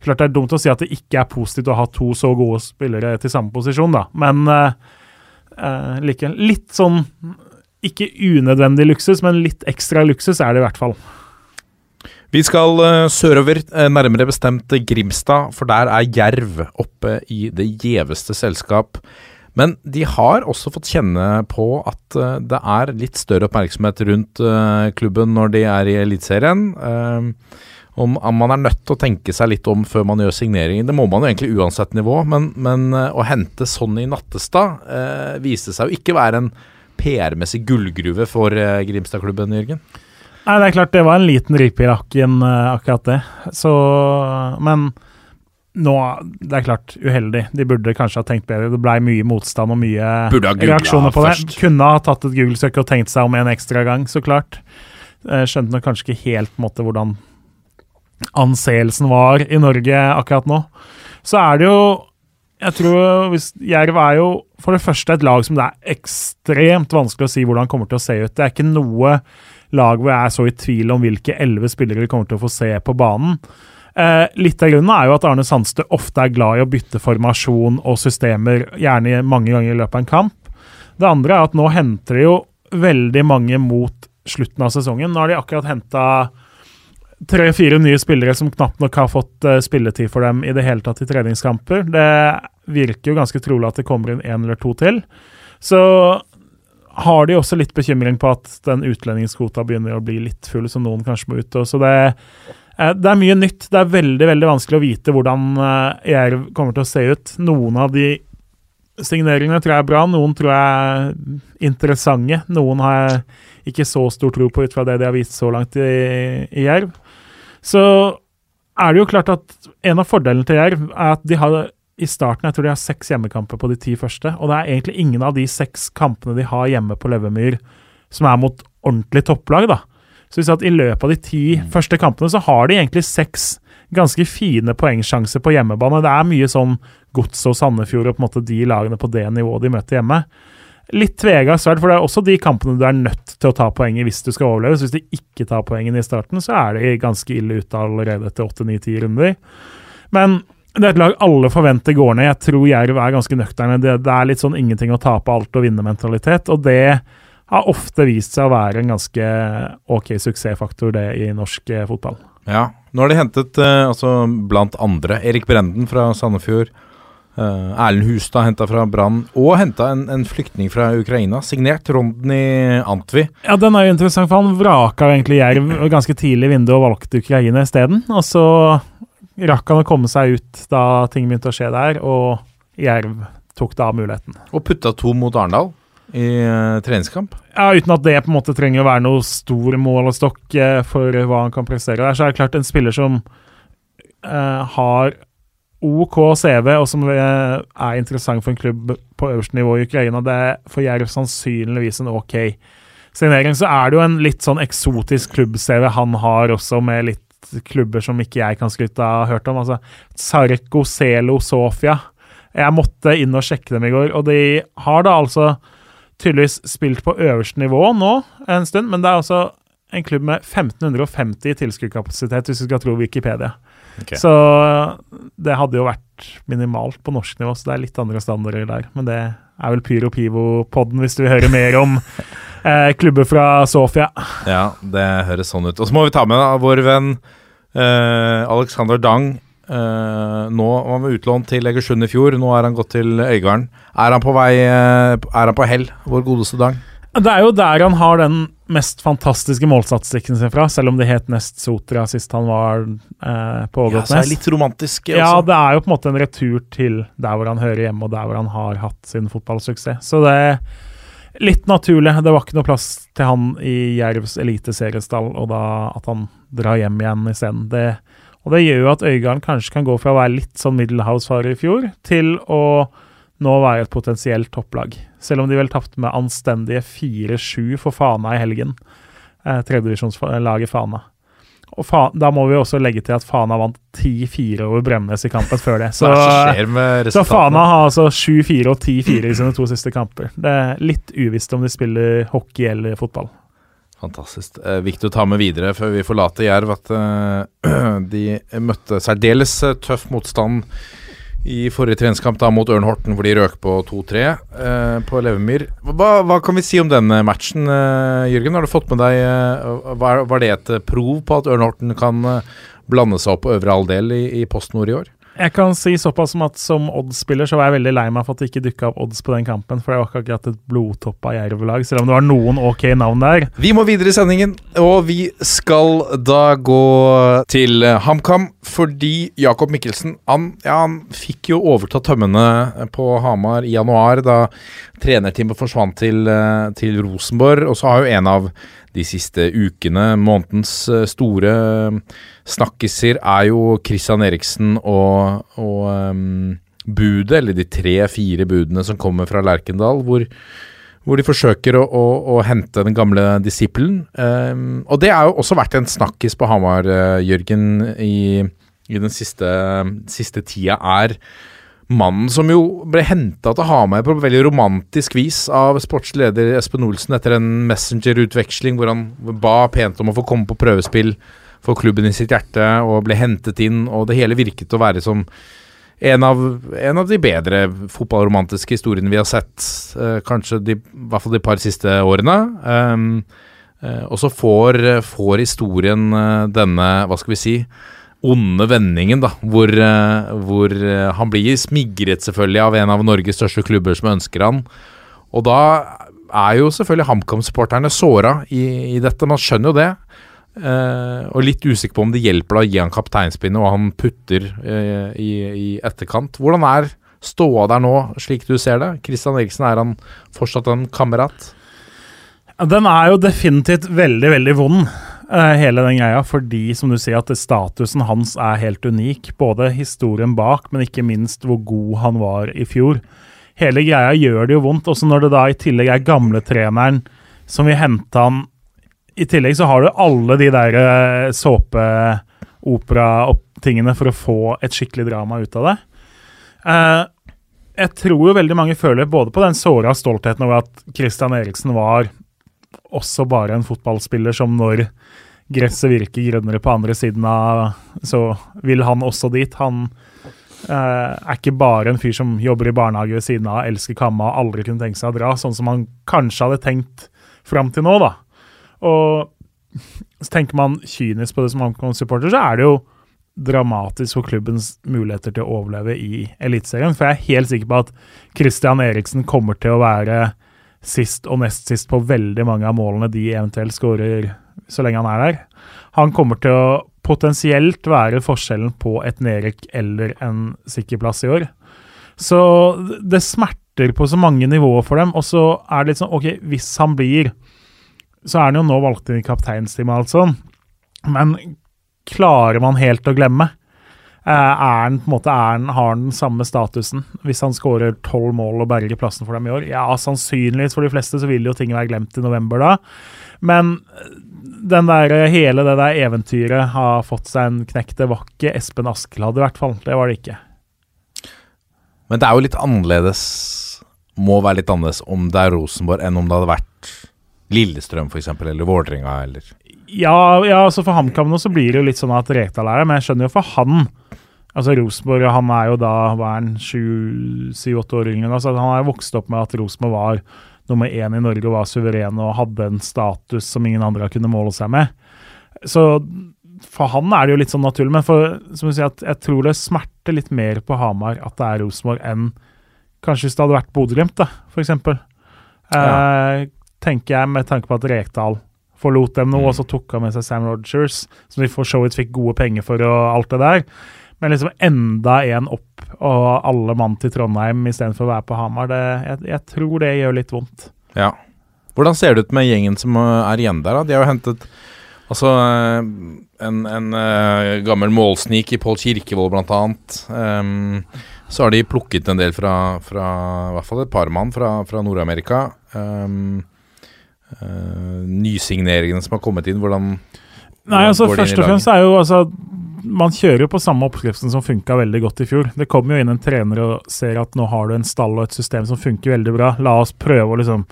klart det er dumt å si at det ikke er positivt å ha to så gode spillere til samme posisjon, da. Men uh, likevel. litt sånn ikke unødvendig luksus, men litt ekstra luksus er det i hvert fall. Vi skal uh, sørover, uh, nærmere bestemt Grimstad, for der er Jerv oppe i det gjeveste selskap. Men de har også fått kjenne på at uh, det er litt større oppmerksomhet rundt klubben når de er i Eliteserien. om, man er nødt til å tenke seg litt om før man gjør signeringer. Det må man jo egentlig uansett nivå, men, men å hente Sonny Nattestad viste seg jo ikke være en PR-messig gullgruve for Grimstad-klubben, Jørgen? Nei, det er klart det var en liten ripe i rakken, uh, akkurat det. Så Men nå Det er klart uheldig. De burde kanskje ha tenkt bedre. Det blei mye motstand og mye reaksjoner på først. det. Kunne ha tatt et Google-søk og tenkt seg om en ekstra gang, så klart. Uh, skjønte nok kanskje ikke helt måte, hvordan anseelsen var i Norge akkurat nå, så er det jo jeg tror hvis Jerv er jo for det første et lag som det er ekstremt vanskelig å si hvordan kommer til å se ut. Det er ikke noe lag hvor jeg er så i tvil om hvilke elleve spillere vi kommer til å få se på banen. Eh, litt av grunnen er jo at Arne Sandstø ofte er glad i å bytte formasjon og systemer, gjerne mange ganger i løpet av en kamp. Det andre er at nå henter de jo veldig mange mot slutten av sesongen. Nå har de akkurat henta tre-fire nye spillere som knapt nok har fått uh, spilletid for dem i det hele tatt i treningskamper. Det virker jo ganske trolig at det kommer inn én eller to til. Så har de også litt bekymring på at den utlendingskvota begynner å bli litt full, så noen kanskje må ut. Så det, det, er mye nytt. Det er veldig veldig vanskelig å vite hvordan uh, Jerv kommer til å se ut. Noen av de signeringene tror jeg er bra, noen tror jeg er interessante. Noen har jeg ikke så stor tro på ut fra det de har vist så langt i, i Jerv. Så er det jo klart at en av fordelene til Jerv er at de har i starten jeg tror de har seks hjemmekamper på de ti første. Og det er egentlig ingen av de seks kampene de har hjemme på Levermyr som er mot ordentlig topplag. da. Så hvis at i løpet av de ti mm. første kampene så har de egentlig seks ganske fine poengsjanser på hjemmebane. Det er mye sånn Gods og Sandefjord og på en måte de lagene på det nivået de møter hjemme litt tvega sverd, for det er også de kampene du er nødt til å ta poeng i hvis du skal overleve. Så hvis du ikke tar poengene i starten, så er de ganske ille ute allerede etter 8-9-10 runder. Men det er et lag alle forventer går ned. Jeg tror Jerv er ganske nøkterne. Det, det, er litt sånn ingenting å tape alt og vinne-mentalitet. Og det har ofte vist seg å være en ganske ok suksessfaktor, det i norsk eh, fotball. Ja. Nå har de hentet, eh, altså blant andre, Erik Brenden fra Sandefjord. Eh, Erlend Hustad henta fra Brann, og henta en, en, flyktning fra Ukraina, signert Rodney Antvi. Ja, den er jo interessant, for han vraka egentlig Jerv ganske tidlig i vinduet og valgte Ukraina isteden. Og så rakk han å komme seg ut da ting begynte å skje der, og Jerv tok da muligheten. Og putta to mot Arendal i uh, treningskamp? Ja, uten at det på en måte trenger å være noe stor målestokk uh, for hva han kan prestere der. Så er det klart en spiller som har OK CV, og som er interessant for en klubb på øverste nivå i Ukraina. Det er for Jerv sannsynligvis en OK signering. Så er det jo en litt sånn eksotisk klubb-CV han har også, med litt klubber som ikke jeg kan skryte av hørt om. Altså Sarko, Zelo, Sofia. Jeg måtte inn og sjekke dem i går, og de har da altså tydeligvis spilt på øverste nivå nå en stund, men det er altså en klubb med 1550 tilskuerkapasitet, hvis du skal tro Wikipedia. Okay. Så det hadde jo vært minimalt på norsk nivå, så det er litt andre standarder der. Men det er vel Pyro Pivo-podden, hvis du vil høre mer om eh, klubber fra Sofia. Ja, det høres sånn ut. Og så må vi ta med da, vår venn eh, Alexander Dang. Eh, nå var han utlånt til Egersund i fjor, nå er han gått til Øygarden. Er han på vei eh, Er han på hell, vår godeste Dang? Det er jo der han har den mest fantastiske målstatistikken sin fra, selv om det het Nest Sotra sist han var eh, på Ågotnes. Ja, så er det litt romantisk også. Ja, det er jo på en måte en retur til der hvor han hører hjemme, og der hvor han har hatt sin fotballsuksess. Så det litt naturlig. Det var ikke noe plass til han i Jervs eliteseriestall, og da at han drar hjem igjen isteden. Og det gjør jo at Øygarden kanskje kan gå fra å være litt sånn middelhavsfarer i fjor, til å nå være et potensielt topplag. Selv om de vel tapte med anstendige 4-7 for Fana i helgen. Eh, Tredjevisjonslaget Fana. Og faen, da må vi også legge til at Fana vant 10-4 over Bremnes i kampen før det. Så, så Fana har altså 7-4 og 10-4 i sine to siste kamper. Det er litt uvisst om de spiller hockey eller fotball. Fantastisk. Eh, viktig å ta med videre før vi forlater Jerv at eh, de møtte særdeles tøff motstand i forrige treningskamp da mot Ørn Horten, hvor de røk på 2-3 eh, på Levemyr. Hva, hva, kan vi si om den matchen, eh, Jørgen? Har du fått med deg eh, var, var, det et prov på at Ørn Horten kan eh, blande seg opp på øvre halvdel i, i Post Nord i år? Jeg kan si såpass som at som Odd-spiller så var jeg veldig lei meg for at det ikke dukka opp odds på den kampen, for det var ikke akkurat et blodtoppa Jerv-lag, selv om det var noen ok navn der. Vi må videre i sendingen, og vi skal da gå til HamKam, fordi Jakob Mikkelsen han, ja, han fikk jo overta tømmene på Hamar i januar, da trenerteamet forsvant til, til Rosenborg, og så har jo en av de siste ukene. Månedens eh, store eh, snakkiser er jo Christian Eriksen og, og um, budet, eller de tre-fire budene som kommer fra Lerkendal, hvor, hvor de forsøker å, å, å hente den gamle disippelen. Um, og det har jo også vært en snakkis på Hamar, Jørgen, i, i den siste, siste, tida, er mannen som jo ble henta til Hamar på veldig romantisk vis av sportslig leder Espen Olsen etter en messenger-utveksling hvor han ba pent om å få komme på prøvespill for klubben i sitt hjerte, og ble hentet inn, og det hele virket å være som en av, en av, de bedre fotballromantiske historiene vi har sett, uh, kanskje de, i hvert fall de par siste årene. Um, og så får, får, historien uh, denne, hva skal vi si, onde vendingen, da, hvor, hvor han blir smigret selvfølgelig av en av Norges største klubber som ønsker han. Og da er jo selvfølgelig HamKam-supporterne såra i, i dette, man skjønner jo det. Uh, og litt usikker på om det hjelper da å gi han kapteinspinnet og han putter uh, i, i, etterkant. Hvordan er ståa der nå, slik du ser det? Christian Eriksen, er han fortsatt en kamerat? Den er jo definitivt veldig, veldig vond, hele den greia. Fordi, som du sier, at statusen hans er helt unik. Både historien bak, men ikke minst hvor god han var i fjor. Hele greia gjør det jo vondt. Også når det da i tillegg er gamletreneren som vil hente han i tillegg så har du alle de der uh, såpeopera-tingene for å få et skikkelig drama ut av det. Uh, jeg tror jo veldig mange føler både på den såra stoltheten over at Christian Eriksen var også bare en fotballspiller som når gresset virker grønnere på andre siden av, så vil han også dit. Han eh, er ikke bare en fyr som jobber i barnehage ved siden av, elsker kamma og aldri kunne tenke seg å dra, sånn som han kanskje hadde tenkt fram til nå, da. Og så tenker man kynisk på det som HamKam-supporter, så er det jo dramatisk for klubbens muligheter til å overleve i Eliteserien. For jeg er helt sikker på at Christian Eriksen kommer til å være sist og nest sist på veldig mange av målene de eventuelt skårer så lenge han er der. Han kommer til å potensielt være forskjellen på et nedrykk eller en sikker plass i år. Så det smerter på så mange nivåer for dem. Og så er det litt sånn OK, hvis han blir så er han jo nå valgt inn i kapteinsteamet, altså. Men klarer man helt å glemme? Eh, han, en måte, han, har han den samme statusen hvis han skårer tolv mål og berger plassen for dem i år? Ja, sannsynligvis for de fleste så vil jo ting være glemt i november da. Men den der, hele det der eventyret har fått seg en knekk. Det var ikke Espen Askeladd, i hvert fall. Det var det ikke. Men det er jo litt annerledes Må være litt annerledes om det er Rosenborg enn om det hadde vært Lillestrøm f.eks., eller Vålerenga, eller Ja, ja altså for HamKam nå så blir det jo litt sånn at Rekdal er det, men jeg skjønner jo for han Altså Rosenborg han er jo da hva er han, sju-åtte år yngre. Altså, han har vokst opp med at Rosenborg var nummer én i Norge og var suveren og hadde en status som ingen andre kunne måle seg med. Så for han er det jo litt sånn naturlig. Men for, som du sier, jeg tror det smerter litt mer på Hamar at det er Rosenborg enn kanskje hvis det hadde vært Bodø-Glimt, f.eks. Ja. Eh, tenker jeg, med tanke på at Rekdal forlot dem nå, mm. og så tok han med seg Sam Rogers, som de for så vidt fikk gode penger for og alt det der. Men liksom enda en opp og alle mann til Trondheim istedenfor å være på Hamar, det, jeg, jeg, tror det gjør litt vondt. Ja. Hvordan ser det ut med gjengen som er igjen der? da? De har jo hentet altså en, en uh, gammel målsnik i Pål Kirkevold, blant annet. Um, så har de plukket en del fra, fra i hvert fall et par mann fra, fra Nord-Amerika. Um, nysigneringene som har kommet inn? Hvordan, Nei, altså Først og fremst er jo altså Man kjører jo på samme oppskriften som funka veldig godt i fjor. Det kommer jo inn en trener og ser at nå har du en stall og et system som funker veldig bra. La oss prøve å liksom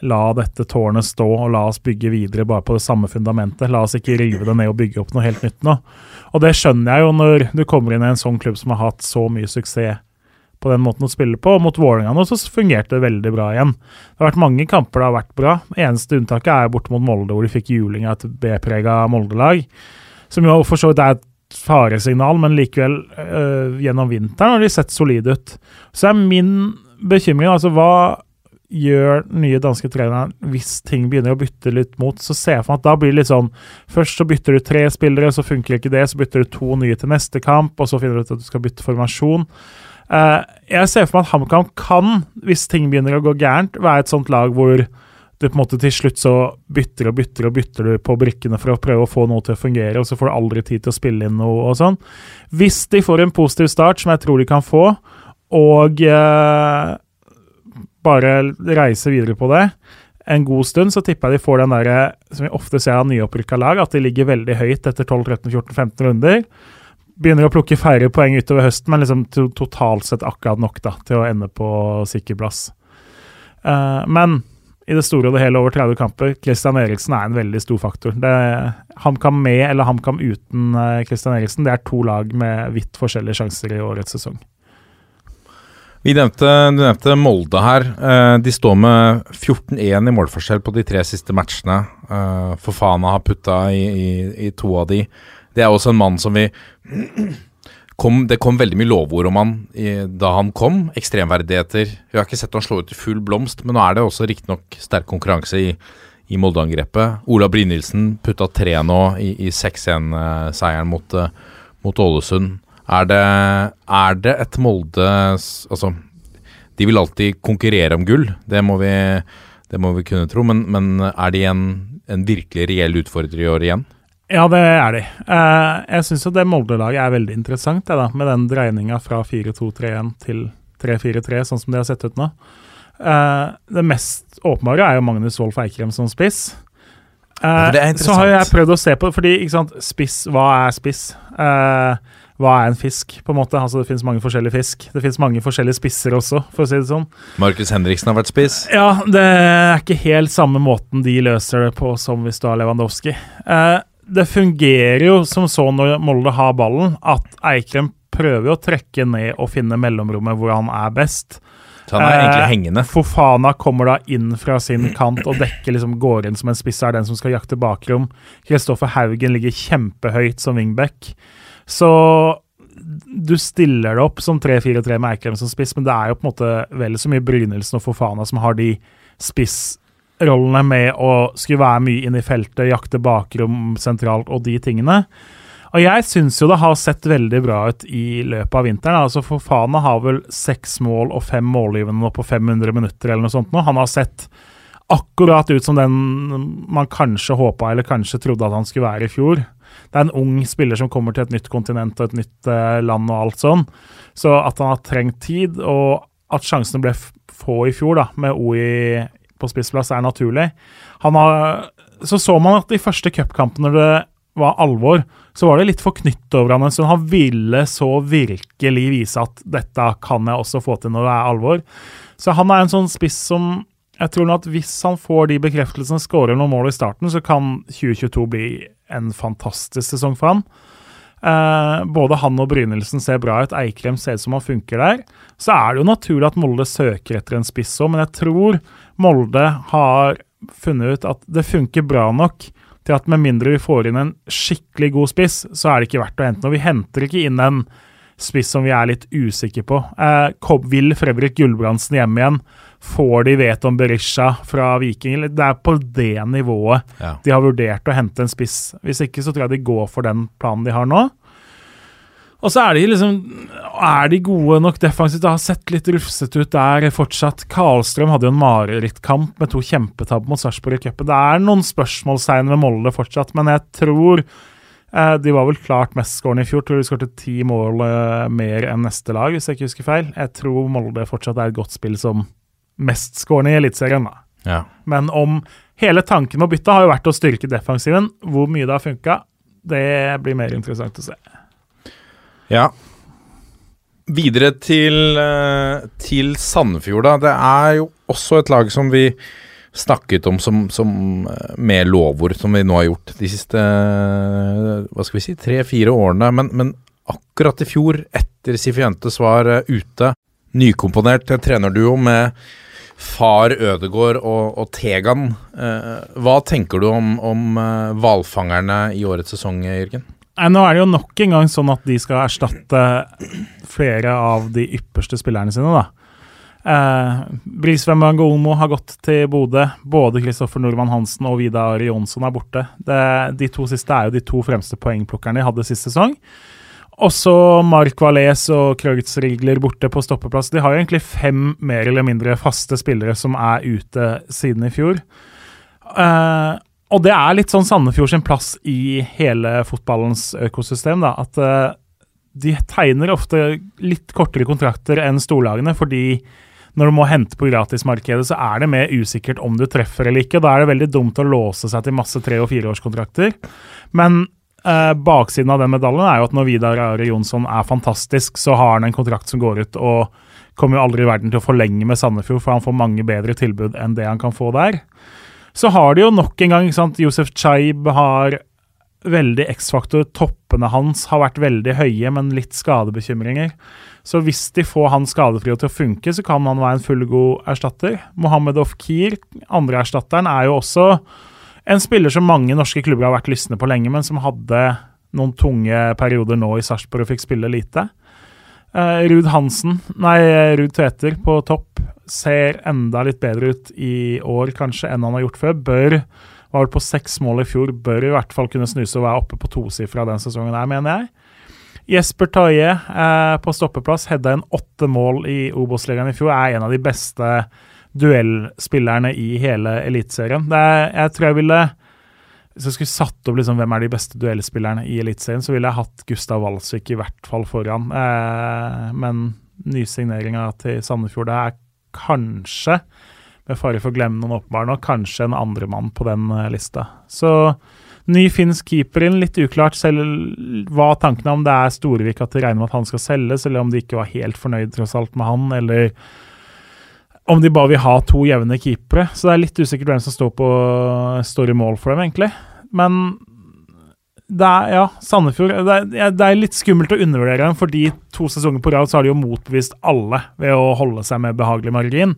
La dette tårnet stå, og la oss bygge videre bare på det samme fundamentet. La oss ikke rive det ned og bygge opp noe helt nytt nå. Og det skjønner jeg jo når du kommer inn i en sånn klubb som har hatt så mye suksess på den måten å spille på. Og mot Vålerenga nå så fungerte det veldig bra igjen. Det har vært mange kamper det har vært bra. Eneste unntaket er borte mot Molde, hvor de fikk juling av et B-prega Molde-lag. Som jo for så vidt er et faresignal, men likevel øh, gjennom vinteren har de sett solide ut. Så er min bekymring altså hva gjør nye danske treneren hvis ting begynner å bytte litt mot, så ser jeg for meg at da blir det litt sånn Først så bytter du tre spillere, så funker ikke det, så bytter du to nye til neste kamp, og så finner du ut at du skal bytte formasjon. Uh, jeg ser for meg at HamKam kan, hvis ting begynner å gå gærent, være et sånt lag hvor du på en måte til slutt så bytter og bytter og bytter du på brikkene for å prøve å få noe til å fungere, og så får du aldri tid til å spille inn noe og sånn. Hvis de får en positiv start, som jeg tror de kan få, og uh, bare reise videre på det en god stund, så tipper jeg de får den der som vi ofte ser av nyopprykka lag, at de ligger veldig høyt etter 12-13-14-15 runder. Begynner å plukke færre poeng utover høsten, men liksom to totalt sett akkurat nok da, til å ende på sikker plass. Uh, men i det store og det hele over 30 kamper, Christian Eriksen er en veldig stor faktor. HamKam med eller HamKam uten uh, Christian Eriksen, det er to lag med vidt forskjellige sjanser i årets sesong. Vi nevnte, Du nevnte Molde her. Eh, de står med 14-1 i målforskjell på de tre siste matchene. Fofana har putta i, i, i, to av de. Det er også en mann som vi kom, Det kom veldig mye lovord om han i, da han kom. Ekstremverdigheter. Vi har ikke sett han slå ut i full blomst, men nå er det også riktignok sterk konkurranse i, i Molde-angrepet. Ola Brynildsen putta tre nå i, i 6-1-seieren mot, mot Ålesund. Er det, er det et Molde Altså, de vil alltid konkurrere om gull, det må vi, det må vi kunne tro. Men, men er de en, en, virkelig reell utfordrer i år igjen? Ja, det er de. Uh, jeg syns det Molde-laget er veldig interessant, det da, med den dreininga fra 4-2-3-1 til 3-4-3, sånn som de har sett ut nå. Uh, det mest åpenbare er jo Magnus Wolff Eikrem som spiss. interessant. så har jeg prøvd å se på fordi ikke sant, spiss, hva er spiss? Hva er en fisk, på en måte. Altså, det finnes mange forskjellige fisk. Det finnes mange forskjellige spisser også, for å si det sånn. Markus Henriksen har vært spiss? Ja, det er ikke helt samme måten de løser det på som hvis du har Lewandowski. Eh, det fungerer jo som så når Molde har ballen, at Eikrem prøver å trekke ned og finne mellomrommet hvor han er best. Så han er eh, egentlig hengende. Fofana kommer da inn fra sin kant og dekker liksom går inn som en spiss, er den som skal jakte bakrom. Kristoffer Haugen ligger kjempehøyt som wingback. Så du stiller det opp som 3-4-3 med Eikrem som spiss, men det er jo på en måte vel så mye Brynildsen og Fofana som har de spissrollene med å skulle være mye inne i feltet, jakte bakrom sentralt og de tingene. Og jeg syns jo det har sett veldig bra ut i løpet av vinteren. Altså Fofana har vel seks mål og fem målgivende nå på 500 minutter eller noe sånt nå. Han har sett akkurat ut som den man kanskje håpa eller kanskje trodde at han skulle være i fjor det er en ung spiller som kommer til et nytt kontinent og et nytt uh, land og alt sånn. Så at han har trengt tid, og at sjansene ble få i fjor, da, med OI på spissplass, er naturlig. Har, så så man at de første cupkampene det var alvor, så var det litt for knytt over han en stund. Han ville så virkelig vise at dette kan jeg også få til når det er alvor. Så han er en sånn spiss som jeg tror at hvis han får de bekreftelsene, skårer noen mål i starten, så kan 2022 bli en fantastisk sesong for han. Eh, både han og Brynildsen ser bra ut, Eikrem ser ut som han funker der. Så er det jo naturlig at Molde søker etter en spiss òg, men jeg tror Molde har funnet ut at det funker bra nok til at med mindre vi får inn en skikkelig god spiss, så er det ikke verdt å hente noe. Vi henter ikke inn en spiss som vi er litt usikre på. Eh, vil Fredrik Gulbrandsen hjem igjen? Får de vet om Berisha fra Viking? Det er på det nivået ja. de har vurdert å hente en spiss. Hvis ikke så tror jeg de går for den planen de har nå. Og så er de liksom Er de gode nok defensivt? Det har sett litt rufsete ut der fortsatt. Karlstrøm hadde jo en marerittkamp med to kjempetabb mot Sarpsborg i cupen. Det er noen spørsmålstegn ved Molde fortsatt, men jeg tror eh, De var vel klart mestskårende i fjor. Tror de skåret ti mål eh, mer enn neste lag, hvis jeg ikke husker feil. Jeg tror Molde fortsatt er et godt spill som mestskårende i Eliteserien. Ja. Men om hele tanken med å bytte har jo vært å styrke defensiven. Hvor mye det har funka, det blir mer interessant å se. Ja. Videre til, eh, til Sandefjord, da. Det er jo også et lag som vi snakket om som, som eh, med lovord, som vi nå har gjort de siste eh, hva skal vi si, tre-fire årene. Men, men, akkurat i fjor, etter Sifientes var ute, nykomponert trenerduo med far Ødegård og, og Tegan. Eh, hva tenker du om, om eh, hvalfangerne i årets sesong, Jørgen? Nå er det jo nok en gang sånn at de skal erstatte flere av de ypperste spillerne sine. da. Eh, Brisveen Bangomo har gått til Bodø. Både Kristoffer Nordmann Hansen og Vidar Jonsson er borte. Det, de to siste er jo de to fremste poengplukkerne de hadde sist sesong. Også Mark Valais og Kreutzrigler borte på stoppeplass. De har egentlig fem mer eller mindre faste spillere som er ute siden i fjor. Uh, og det er litt sånn Sandefjord sin plass i hele fotballens økosystem. da, At uh, de tegner ofte litt kortere kontrakter enn storlagene, fordi når du må hente på gratismarkedet, så er det mer usikkert om du treffer eller ikke. Da er det veldig dumt å låse seg til masse tre- og fireårskontrakter. Men eh, baksiden av den medaljen er jo at når Vidar Are Jonsson er fantastisk, så har han en kontrakt som går ut, og kommer jo aldri i verden til å forlenge med Sandefjord, for han får mange bedre tilbud enn det han kan få der. Så har de jo nok en gang ikke sant, Josef Chaib har veldig X-faktor. Toppene hans har vært veldig høye, men litt skadebekymringer. Så hvis de får han skadefri til å funke, så kan han være en fullgod erstatter. Mohammed Ofkir, andreerstatteren, er jo også en spiller som mange norske klubber har vært lystne på lenge, men som hadde noen tunge perioder nå i Sarpsborg og fikk spille lite. Uh, Ruud Hansen, nei, Ruud Tveter på topp ser enda litt bedre ut i år kanskje enn han har gjort før. Bør var på seks mål i fjor, bør i hvert fall kunne snuse og være oppe på tosifra den sesongen her, mener jeg. Jesper Taie eh, på stoppeplass hedda inn åtte mål i Obos-ligaen i fjor. Er en av de beste duellspillerne i hele Eliteserien. Jeg tror jeg ville Hvis jeg skulle satt opp liksom, hvem er de beste duellspillerne i Eliteserien, så ville jeg hatt Gustav Walsvik i hvert fall foran. Eh, men nysigneringa til Sandefjord er kanskje, med fare for å glemme noen åpenbare nå, kanskje en andremann på den uh, lista. Så ny finsk keeper inn, litt uklart selv hva tankene om det er Storevik at de regner med at han skal selges, eller om de ikke var helt fornøyd tross alt med han, eller om de bare vil ha to jevne keepere. Så det er litt usikkert hvem som står, på, står i mål for dem, egentlig. Men det er, ja, Sandefjord det er, det er, litt skummelt å undervurdere dem, fordi to sesonger på rad så har de jo motbevist alle ved å holde seg med behagelig margin.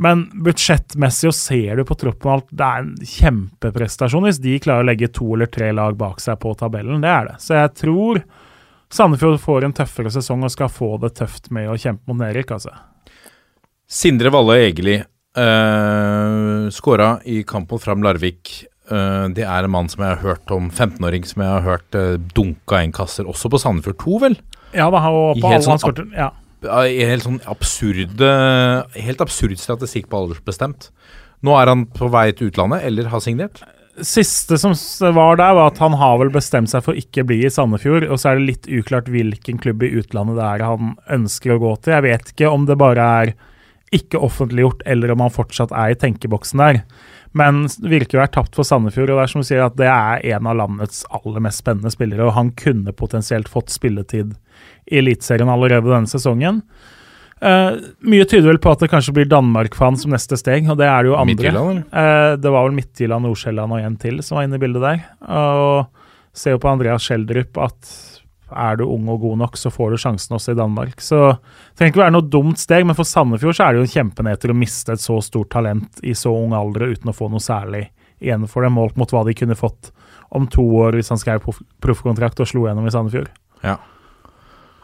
Men budsjettmessig og ser du på troppen alt, det er en kjempeprestasjon hvis de klarer å legge to eller tre lag bak seg på tabellen. Det er det. Så jeg tror Sandefjord får en tøffere sesong og skal få det tøft med å kjempe mot nedrykk, altså. Sindre Valle Egeli uh, skåra i kampen fram Larvik. Uh, det er en mann som jeg har hørt om, 15-åring som jeg har hørt uh, dunka inn kasser, også på Sandefjord 2, vel? Ja, da, og på alle sånn, skårte, ja helt sånn absurde Helt absurd statistikk på aldersbestemt. Nå er han på vei til utlandet, eller har signert? Siste som var der, var at han har vel bestemt seg for ikke bli i Sandefjord. Og så er det litt uklart hvilken klubb i utlandet det er han ønsker å gå til. Jeg vet ikke om det bare er ikke offentliggjort, eller om han fortsatt er i tenkeboksen der. Men virker å være tapt for Sandefjord, og det er som du sier at det er en av landets aller mest spennende spillere. Og han kunne potensielt fått spilletid i Eliteserien allerede denne sesongen. Uh, mye tyder vel på at det kanskje blir Danmark for han som neste steg, og det er det jo andre. Uh, det var vel Midtjylland, Nordsjælland og en til som var inne i bildet der. Og ser jo på Andreas Schjelderup at er du ung og god nok, så får du sjansen også i Danmark. Så det trenger ikke være noe dumt steg, men for Sandefjord så er det jo en kjempenedtur å miste et så stort talent i så ung alder uten å få noe særlig igjen for det, målt mot hva de kunne fått om to år hvis han skrev proffkontrakt og slo gjennom i Sandefjord. Ja.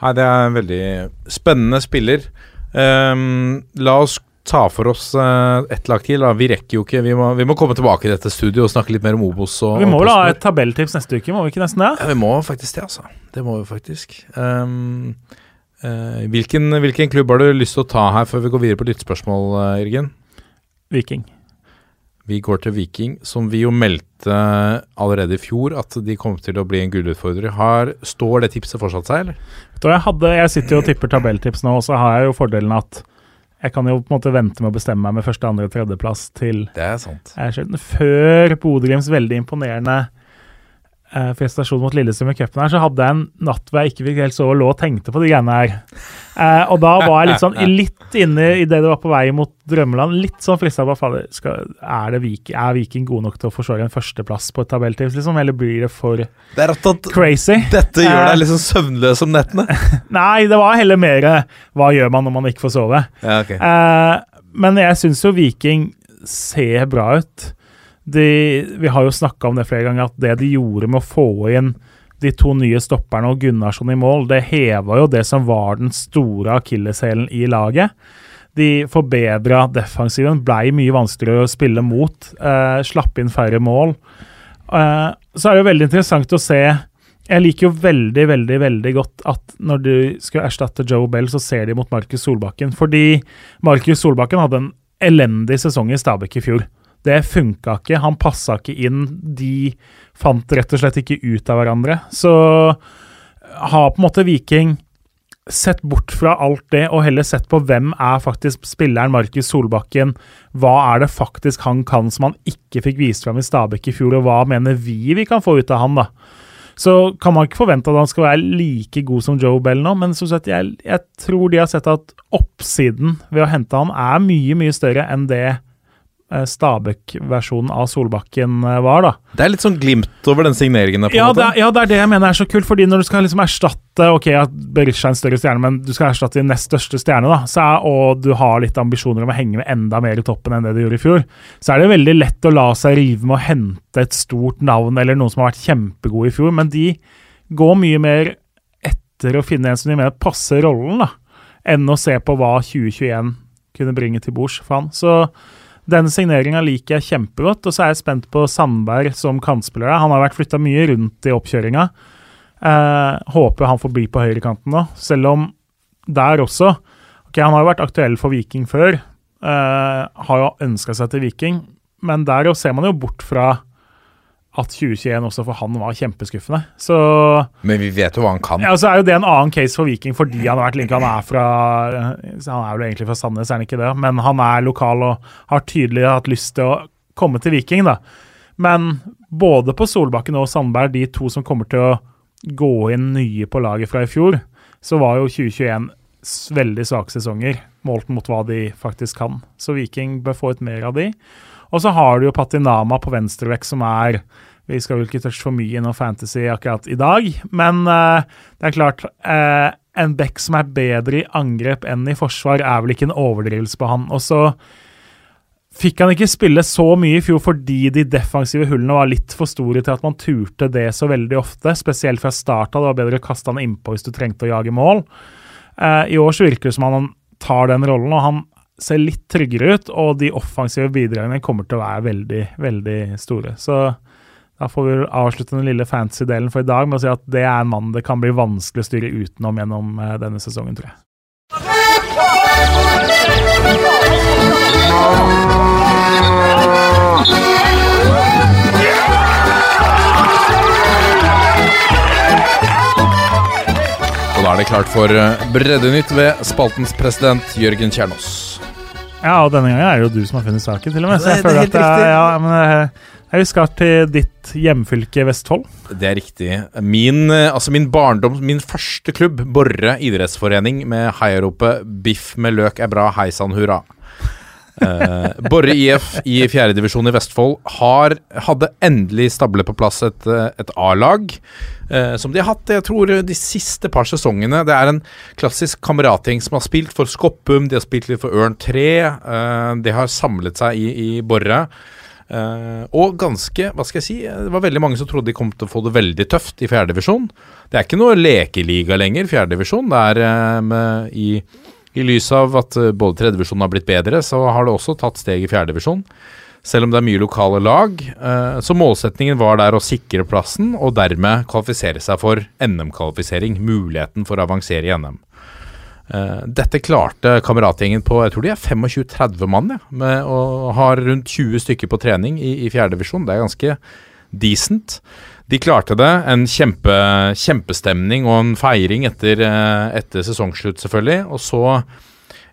Nei, det er en veldig spennende spiller. Um, la oss ta for oss uh, ett lag til. Da. Vi rekker jo ikke vi må, vi må, komme tilbake i dette studioet og snakke litt mer om Obos. Og, vi må vel ha et tabelltips neste uke, må vi ikke nesten det? Ja, vi må faktisk det, altså. Det må vi faktisk. Um, uh, hvilken, hvilken, klubb har du lyst til å ta her før vi går videre på lyttspørsmål, uh, Jørgen? Viking. Vi går til Viking, som vi jo meldte allerede i fjor at de kom til å bli en gullutfordrer. Har, står det tipset fortsatt seg, eller? Jeg, hadde, jeg, sitter jo og tipper tabelltips nå, og så har jeg jo fordelen at jeg kan jo på en måte vente med å bestemme meg med første, andre og tredjeplass til Det er sant. Før Bodø-Glimts veldig imponerende eh, prestasjon mot Lillestrøm i cupen her, så hadde jeg en natt hvor jeg ikke fikk helt sove og lå og tenkte på de greiene her. Eh, og da var jeg litt sånn litt inne i det det var på vei mot drømmeland. Litt sånn frista på fader, er, Viking, er Viking god nok til å forsvare en førsteplass på et tabelltips, liksom? Eller blir det for det er at crazy? Dette gjør deg liksom søvnløs om nettene? Nei, det var heller mer hva gjør man når man ikke får sove. Ja, okay. eh, men jeg syns jo Viking ser bra ut de, vi har jo snakka om det flere ganger, at det de gjorde med å få inn de to nye stopperne og Gunnarsson i mål, det heva jo det som var den store akilleshælen i laget. De forbedra defensiven, blei mye vanskeligere å spille mot. Eh, slapp inn færre mål. Eh, så er det jo veldig interessant å se Jeg liker jo veldig, veldig veldig godt at når du skal erstatte Joe Bell, så ser de mot Markus Solbakken. Fordi Markus Solbakken hadde en elendig sesong i Stabæk i fjor. Det funka ikke. Han passa ikke inn. De fant rett og slett ikke ut av hverandre. Så har på en måte Viking sett bort fra alt det, og heller sett på hvem er faktisk spilleren Markus Solbakken. Hva er det faktisk han kan som han ikke fikk vist fram i Stabæk i fjor, og hva mener vi vi kan få ut av han, da? Så kan man ikke forvente at han skal være like god som Joe Bell nå, men som sagt, jeg, jeg tror de har sett at oppsiden ved å hente han er mye, mye større enn det eh, Stabæk-versjonen av Solbakken eh, var, da. Det er litt sånn glimt over den signeringen. der, på Ja er, ja, det er det jeg mener er så kult, fordi når du skal liksom erstatte Ok, at Berisha er en større stjerne, men du skal erstatte din nest største stjerne, da, så er, og du har litt ambisjoner om å henge med enda mer i toppen enn det du gjorde i fjor, så er det veldig lett å la seg rive med å hente et stort navn eller noen som har vært kjempegode i fjor, men de går mye mer etter å finne en som de mener passer rollen, da, enn å se på hva 2021 kunne bringe til bords for han. Så den signeringa liker jeg kjempegodt, og så er jeg spent på Sandberg som kantspiller. Han har vært flytta mye rundt i oppkjøringa. Eh, håper han får bli på høyrekanten nå, selv om der også Ok, han har jo vært aktuell for Viking før. eh, har jo ønska seg til Viking, men der jo ser man jo bort fra at 2021 også for han var kjempeskuffende. Så Men vi vet jo hva han kan. ja, så er jo det en annen case for Viking fordi han har vært linka. Han er fra Han er vel egentlig fra Sandnes, er han ikke det? Men han er lokal og har tydelig hatt lyst til å komme til Viking, da. Men både på Solbakken og Sandberg, de to som kommer til å gå inn nye på laget fra i fjor, så var jo 2021 veldig svake sesonger målt mot hva de faktisk kan. Så Viking bør få ut mer av de. Og så har du jo Patinama på venstrevekk, som er Vi skal vel ikke touche for mye innom fantasy akkurat i dag, men uh, det er klart uh, En back som er bedre i angrep enn i forsvar, er vel ikke en overdrivelse på han. Og så fikk han ikke spille så mye i fjor fordi de defensive hullene var litt for store til at man turte det så veldig ofte, spesielt fra starta. Det var bedre å kaste han innpå hvis du trengte å jage mål. Eh, I år så virker det som han tar den rollen, og han ser litt tryggere ut, og de offensive bidragene kommer til å være veldig, veldig store. Så da får vi avslutte den lille fantasy-delen for i dag med å si at det er en mann det kan bli vanskelig å styre utenom gjennom eh, denne sesongen, tror jeg. Og da er det klart for eh, Breddenytt ved spaltens president Jørgen Kjernås. Ja, og denne gangen er det jo du som har funnet saken, til og med. Så jeg det er føler helt at jeg, ja, men jeg, jeg skal til ditt hjemfylke Vestfold. Det er riktig. Min, eh, altså min barndom, min første klubb, Borre idrettsforening, med heiaropet 'Biff med løk er bra, hei sann hurra'. Eh, Borre IF i fjerdedivisjon i Vestfold har, hadde endelig stablet på plass et, eh, et A-lag. Uh, som de har hatt jeg tror, de siste par sesongene. Det er en klassisk kameratgjeng som har spilt for Skoppum, de har spilt litt for Ørn 3. Uh, de har samlet seg i, i Borre. Uh, og ganske, hva skal jeg si, det var veldig mange som trodde de kom til å få det veldig tøft i fjerdedivisjon. Det er ikke noe lekeliga lenger, fjerdedivisjon. Det er uh, i, i lys av at eh, både tredjevisjonen har blitt bedre, så har det også tatt steg i fjerdedivisjon. Selv om det er mye lokale lag. Eh, så målsetningen var der å sikre plassen, og dermed kvalifisere seg for NM-kvalifisering. Muligheten for å avansere i NM. Eh, dette klarte kameratgjengen på jeg tror de er 25-30 mann, ja, og har rundt 20 stykker på trening i, i fjerdedivisjon. Det er ganske decent. De klarte det. En kjempe, kjempestemning og en feiring etter, eh, etter sesongslutt, selvfølgelig. Og så,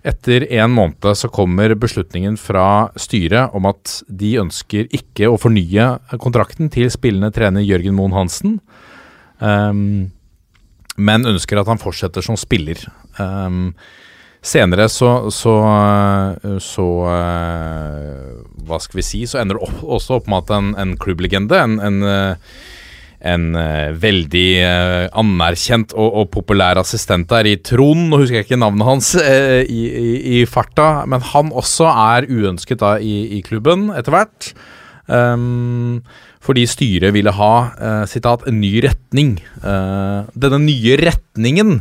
etter en måned, så kommer beslutningen fra styret om at de ønsker ikke å fornye kontrakten til spillende trener Jørgen Moen Hansen. Um, men ønsker at han fortsetter som spiller. Um, senere så så, så eh, Hva skal vi si? Så ender det opp, også opp med at en, en klubblegende, en, en, eh, en uh, veldig uh, anerkjent og, og populær assistent der i Trond, nå husker jeg ikke navnet hans uh, i, i, i farta, men han også er uønsket da i, i klubben etter hvert. Um, fordi styret ville ha sitat, en ny retning. Denne nye retningen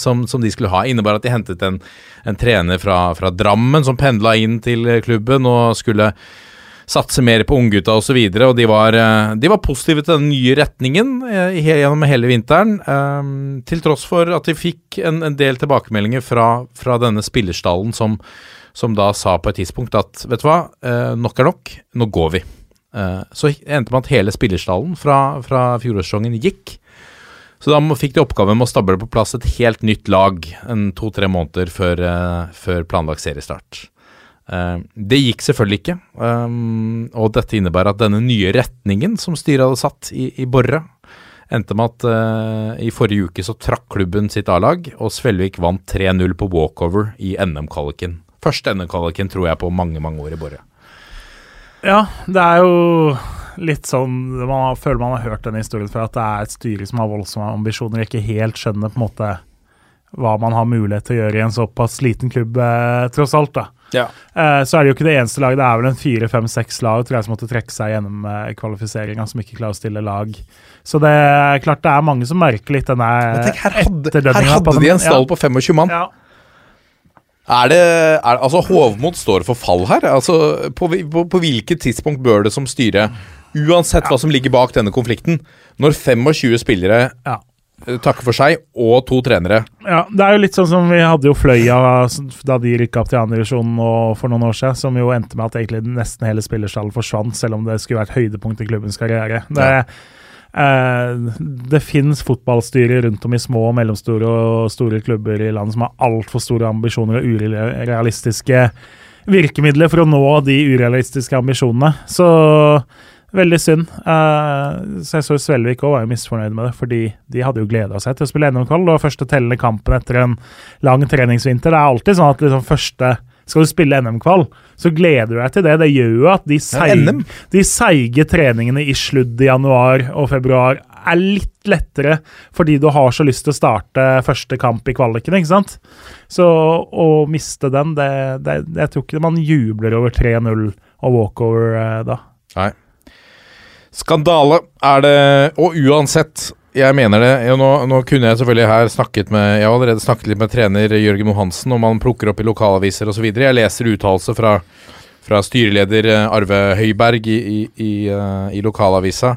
som, som de skulle ha, innebar at de hentet en, en trener fra, fra Drammen som pendla inn til klubben og skulle satse mer på unggutta osv. Og, så videre, og de var, eh, de var positive til den nye retningen eh, gjennom hele vinteren. eh, til tross for at de fikk en, en del tilbakemeldinger fra, fra denne spillerstallen som, som da sa på et tidspunkt at vet du hva, eh, nok er nok, nå går vi. Så endte med at hele spillerstallen fra, fra fjorårssesongen gikk. Så da fikk de oppgaven med å stable på plass et helt nytt lag en to-tre måneder før, før planlagt seriestart. Eh, det gikk selvfølgelig ikke, um, og dette innebærer at denne nye retningen som styret hadde satt i, i Borre, endte med at uh, i forrige uke så trakk klubben sitt A-lag, og Svelvik vant 3-0 på walkover i NM-kvaliken. Første NM-kvaliken tror jeg på mange, mange år i Borre. Ja, det er jo litt sånn Man føler man har hørt den historien før, at det er et styre som har voldsomme ambisjoner, og ikke helt skjønner på en måte hva man har mulighet til å gjøre i en såpass liten klubb, eh, tross alt. da. Eh, så er det jo ikke det eneste laget. Det er vel en fire, fem, seks lag tror jeg, som måtte trekke seg gjennom eh, kvalifiseringa, som ikke klarer å stille lag. Så det er klart det er mange som merker litt denne tenk, her hadde, her hadde de en stall på 25 mann. Ja. Er det, er, altså Hovmod står for fall her. Altså, på, på, på hvilket tidspunkt bør det som styre, uansett hva som ligger bak denne konflikten, når 25 spillere Ja. Eh, takker for seg, og to trenere Ja, det er jo litt sånn som vi hadde jo Fløya da de rykka opp til andredivisjon for noen år siden, som jo endte med at egentlig nesten hele spillerstallen forsvant, selv om det skulle vært høydepunkt i klubbens karriere. Det, eh, det fins fotballstyrer rundt om i små, mellomstore og store klubber i landet som har altfor store ambisjoner og urealistiske virkemidler for å nå de urealistiske ambisjonene. Så Veldig synd. Uh, så Svelvik òg var jo misfornøyd med det, fordi de hadde jo gleda seg til å spille NM-kvall. Var første tellende kampen etter en lang treningsvinter. Det er alltid sånn at liksom første skal du spille NM-kvall, så gleder du deg til det. Det gjør jo at de, seig, NM. de seige treningene i sludd i januar og februar er litt lettere fordi du har så lyst til å starte første kamp i kvaliken, ikke sant? Så å miste den, det, det, jeg tror ikke man jubler over 3-0 og walkover eh, da. Nei. Skandale er det, og uansett jeg mener det. Ja, nå, nå kunne jeg selvfølgelig her snakket med Jeg har allerede snakket litt med trener Jørgen Mohansen om han plukker opp i lokalaviser osv. Jeg leser uttalelser fra, fra styreleder eh, Arve Høiberg i, i, i, eh, i lokalavisa.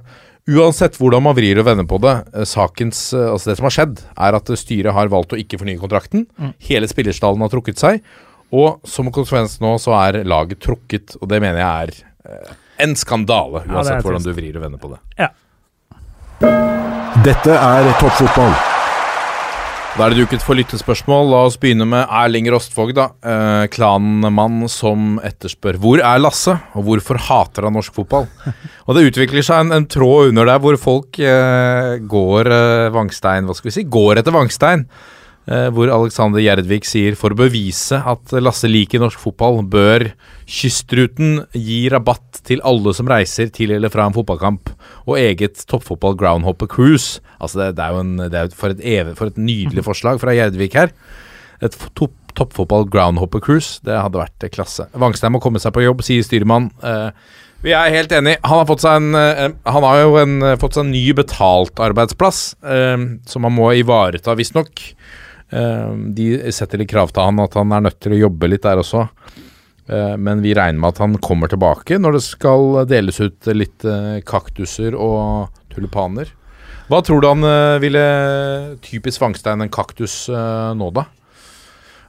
Uansett hvordan man vrir og vender på det, eh, sakens, altså det som har skjedd, er at styret har valgt å ikke fornye kontrakten. Mm. Hele spillerstallen har trukket seg. Og som konsekvens nå så er laget trukket, og det mener jeg er en skandale, Ja, uansett hvordan du vrir og vender på det. Dette er toppfotball. Da er det duket for lyttespørsmål. La oss begynne med Erling Rostvåg, da. Eh, klanmann som etterspør Hvor er Lasse, og hvorfor hater han norsk fotball? Og det utvikler seg en, en tråd under der hvor folk eh, går eh, Vangstein Hva skal vi si? Går etter Vangstein. Eh, hvor Alexander Gjerdvik sier for å bevise at Lasse liker norsk fotball, bør Kystruten gi rabatt til alle som reiser til eller fra en fotballkamp, og eget toppfotball groundhopper cruise. Altså det, det er jo en, det er for, et evig, for et nydelig forslag fra Gjerdvik her. Et topp, toppfotball groundhopper cruise, det hadde vært eh, klasse. Vangstein må komme seg på jobb, sier styrmann. Eh, vi er helt enig. Han har, fått seg en, eh, han har jo en, eh, fått seg en ny betalt arbeidsplass, eh, som han må ivareta, visstnok. Eh, de setter litt krav til han at han er nødt til å jobbe litt der også. Eh, men vi regner med at han kommer tilbake når det skal deles ut litt eh, kaktuser og tulipaner. Hva tror du han eh, ville Typisk Vangstein en kaktus eh, nå, da?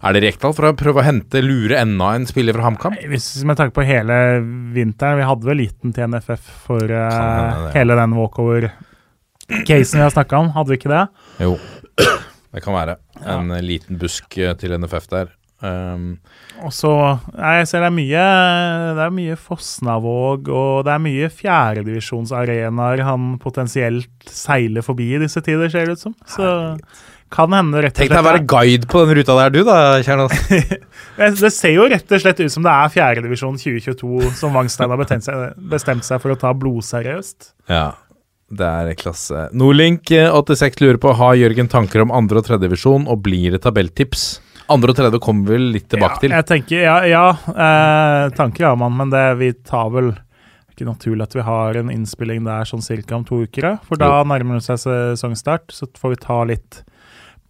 Er det Rekdal for å prøve å hente, lure enda en spiller fra HamKam? Hvis Med tanke på hele vinteren Vi hadde vel liten til NFF for uh, hele den walkover-casen vi har snakka om, hadde vi ikke det? Jo, det kan være. En ja. liten busk eh, til NFF der. Um, Og så jeg ser det er mye Det er mye Fosnavåg, og det er mye fjerdedivisjonsarenaer han potensielt seiler forbi i disse tider, ser det ut som. Så kan hende rett og slett tenk deg å være guide på den ruta der, du da, Kjernas. det, ser jo rett og slett ut som det er fjerdedivisjon 2022 som Wangstein har bestemt seg for å ta blodseriøst. Ja, det er klasse. Nordlink86 lurer på Har Jørgen tanker om andre- og tredjedivisjon, og blir det tabelltips? Andre og tredje kommer vi litt tilbake ja, til. Jeg tenker, ja, ja eh, tanker har man, men det, vi tar vel ikke naturlig at vi har en innspilling der sånn cirka om to uker, for da nærmer det seg sesongstart. Så får vi ta litt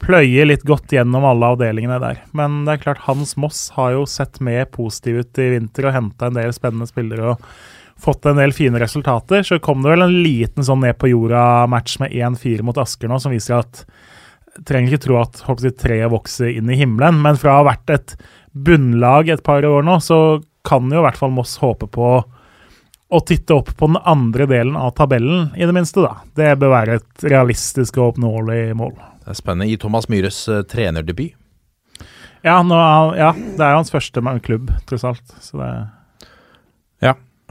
Pløye litt godt gjennom alle avdelingene der. Men det er klart, Hans Moss har jo sett mer positiv ut i vinter og henta en del spennende spillere og fått en del fine resultater. Så kom det vel en liten sånn ned på jorda-match med 1-4 mot Asker nå, som viser at trenger ikke tro at håper jeg, treet vokser inn i himmelen, men fra å ha vært et bunnlag et par år nå, så kan jo i hvert fall Moss håpe på å titte opp på den andre delen av tabellen, i det minste. da. Det bør være et realistisk og oppnåelig mål. Det er spennende. I Thomas Myhres uh, trenerdebut. Ja, nå, ja, det er jo hans første med klubb, tross alt. Så det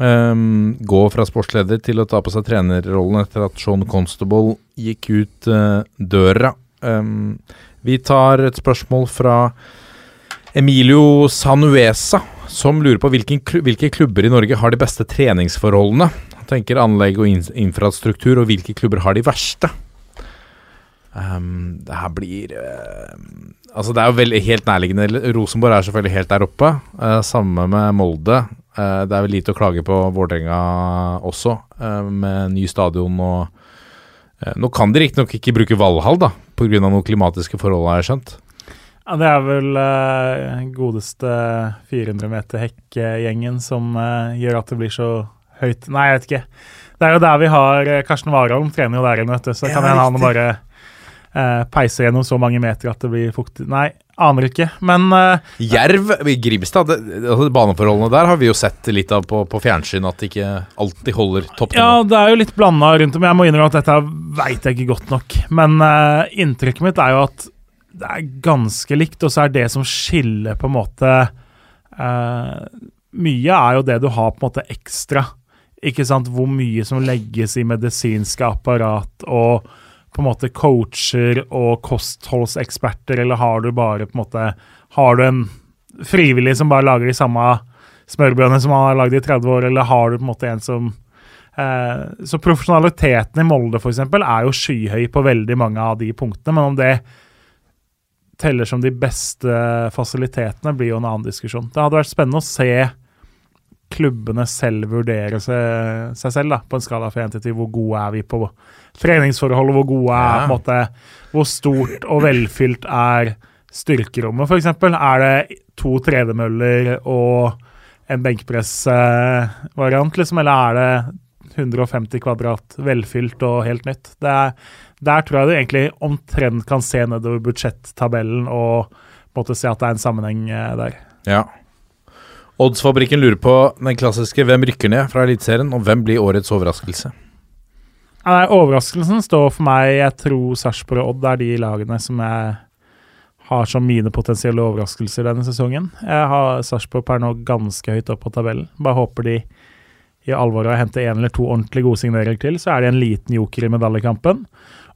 Um, gå fra sportsleder til å ta på seg trenerrollen etter at Sean Constable gikk ut uh, døra. Um, vi tar et spørsmål fra Emilio Sanuesa, som lurer på hvilken, hvilke klubber i Norge har de beste treningsforholdene. Han tenker anlegg og in infrastruktur, og hvilke klubber har de verste. Um, det her blir uh, Altså Det er jo veldig helt nærliggende. Rosenborg er selvfølgelig helt der oppe. Uh, samme med Molde. Uh, det er vel lite å klage på Vålerenga også, uh, med ny stadion og uh, Nå kan de riktignok ikke bruke Valhall, da, pga. noen klimatiske forhold, har jeg skjønt. Ja, Det er vel eh, godeste 400 meter hekk-gjengen som eh, gjør at det blir så høyt Nei, jeg vet ikke. Det er jo der vi har eh, Karsten Warholm trener jo der inne, vet du. Så Ja, kan hende han bare eh, peiser gjennom så mange meter at det blir fuktig. Nei, aner ikke. Men uh, Jerv i Grimstad, det, altså baneforholdene der har vi jo sett litt av på, på fjernsyn, at det ikke alltid holder toppnivå. ja, det er jo litt blanda rundt om. Jeg må innrømme at dette veit jeg ikke godt nok. Men uh, inntrykket mitt er jo at det er ganske likt, og så er det som skiller på en måte uh, Mye er jo det du har på en måte ekstra. Ikke sant? Hvor mye som legges i medisinske apparat og på en måte coacher og kostholdseksperter, eller har du bare på en måte Har du en frivillig som bare lager de samme smørbrødene som han har lagd i 30 år, eller har du på en måte en som eh, Så profesjonaliteten i Molde eksempel, er jo skyhøy på veldig mange av de punktene, men om det teller som de beste fasilitetene, blir jo en annen diskusjon. Det hadde vært spennende å se klubbene selv vurdere seg, seg selv da, på en skala fra 1 til 10. Hvor gode er vi på treningsforhold, hvor gode er Ja. på en måte, Hvor stort og velfylt er styrkerommet, f.eks.? Er det to tredemøller og en benkpressvariant, liksom, eller er det 150 kvadrat velfylt og helt nytt? Det er, der tror jeg du egentlig omtrent kan se nedover budsjettabellen og på en måte se at det er en sammenheng eh, der. Ja. Oddsfabrikken lurer på den klassiske 'Hvem rykker ned?' fra Eliteserien, og hvem blir årets overraskelse? Nei, overraskelsen står for meg Jeg tror Sarpsborg og Odd er de lagene som jeg har som mine potensielle overraskelser denne sesongen. Jeg har Sarpsborg per nå ganske høyt opp på tabellen. Bare håper de i alvor har hentet en eller to ordentlig gode signeringer til, så er de en liten joker i medaljekampen.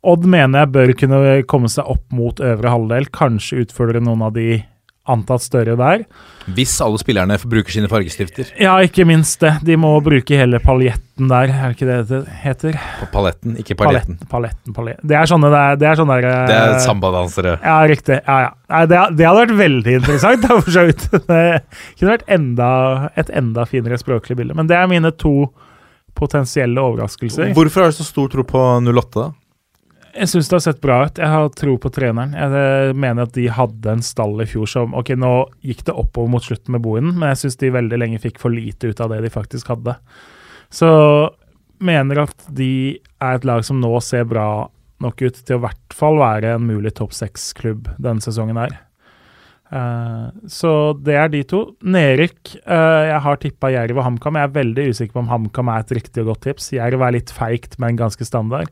Odd mener jeg bør kunne komme seg opp mot øvre halvdel, kanskje utfordre noen av de antatt større der. Hvis alle spillerne bruker sine fargestifter Ja, ikke minst det. De må bruke hele paljetten der, er det ikke det det heter? på paletten, ikke paljetten. Paletten, paletten, paletten. Det er sånne der, det er sånne der Det er eh, sambadansere. Ja, riktig. Ja, ja. Nei, det, det hadde vært veldig interessant. da, for så vidt. Det kunne vært enda, et enda finere språklig bilde. Men det er mine to potensielle overraskelser. Hvorfor har du så stor tro på 08? da? Jeg syns det har sett bra ut. Jeg har tro på treneren. Jeg eh, mener at de hadde en stall i fjor som Ok, nå gikk det oppover mot slutten med Bohinen, men jeg syns de veldig lenge fikk for lite ut av det de faktisk hadde. Så mener at de er et lag som nå ser bra nok ut til å i hvert fall være en mulig topp seks-klubb denne sesongen her. Uh, så det er de to. Nedrykk Uh, Jeg har tippa Jerv og HamKam. Jeg er veldig usikker på om HamKam er et riktig og godt tips. Jerv er litt feigt, men ganske standard.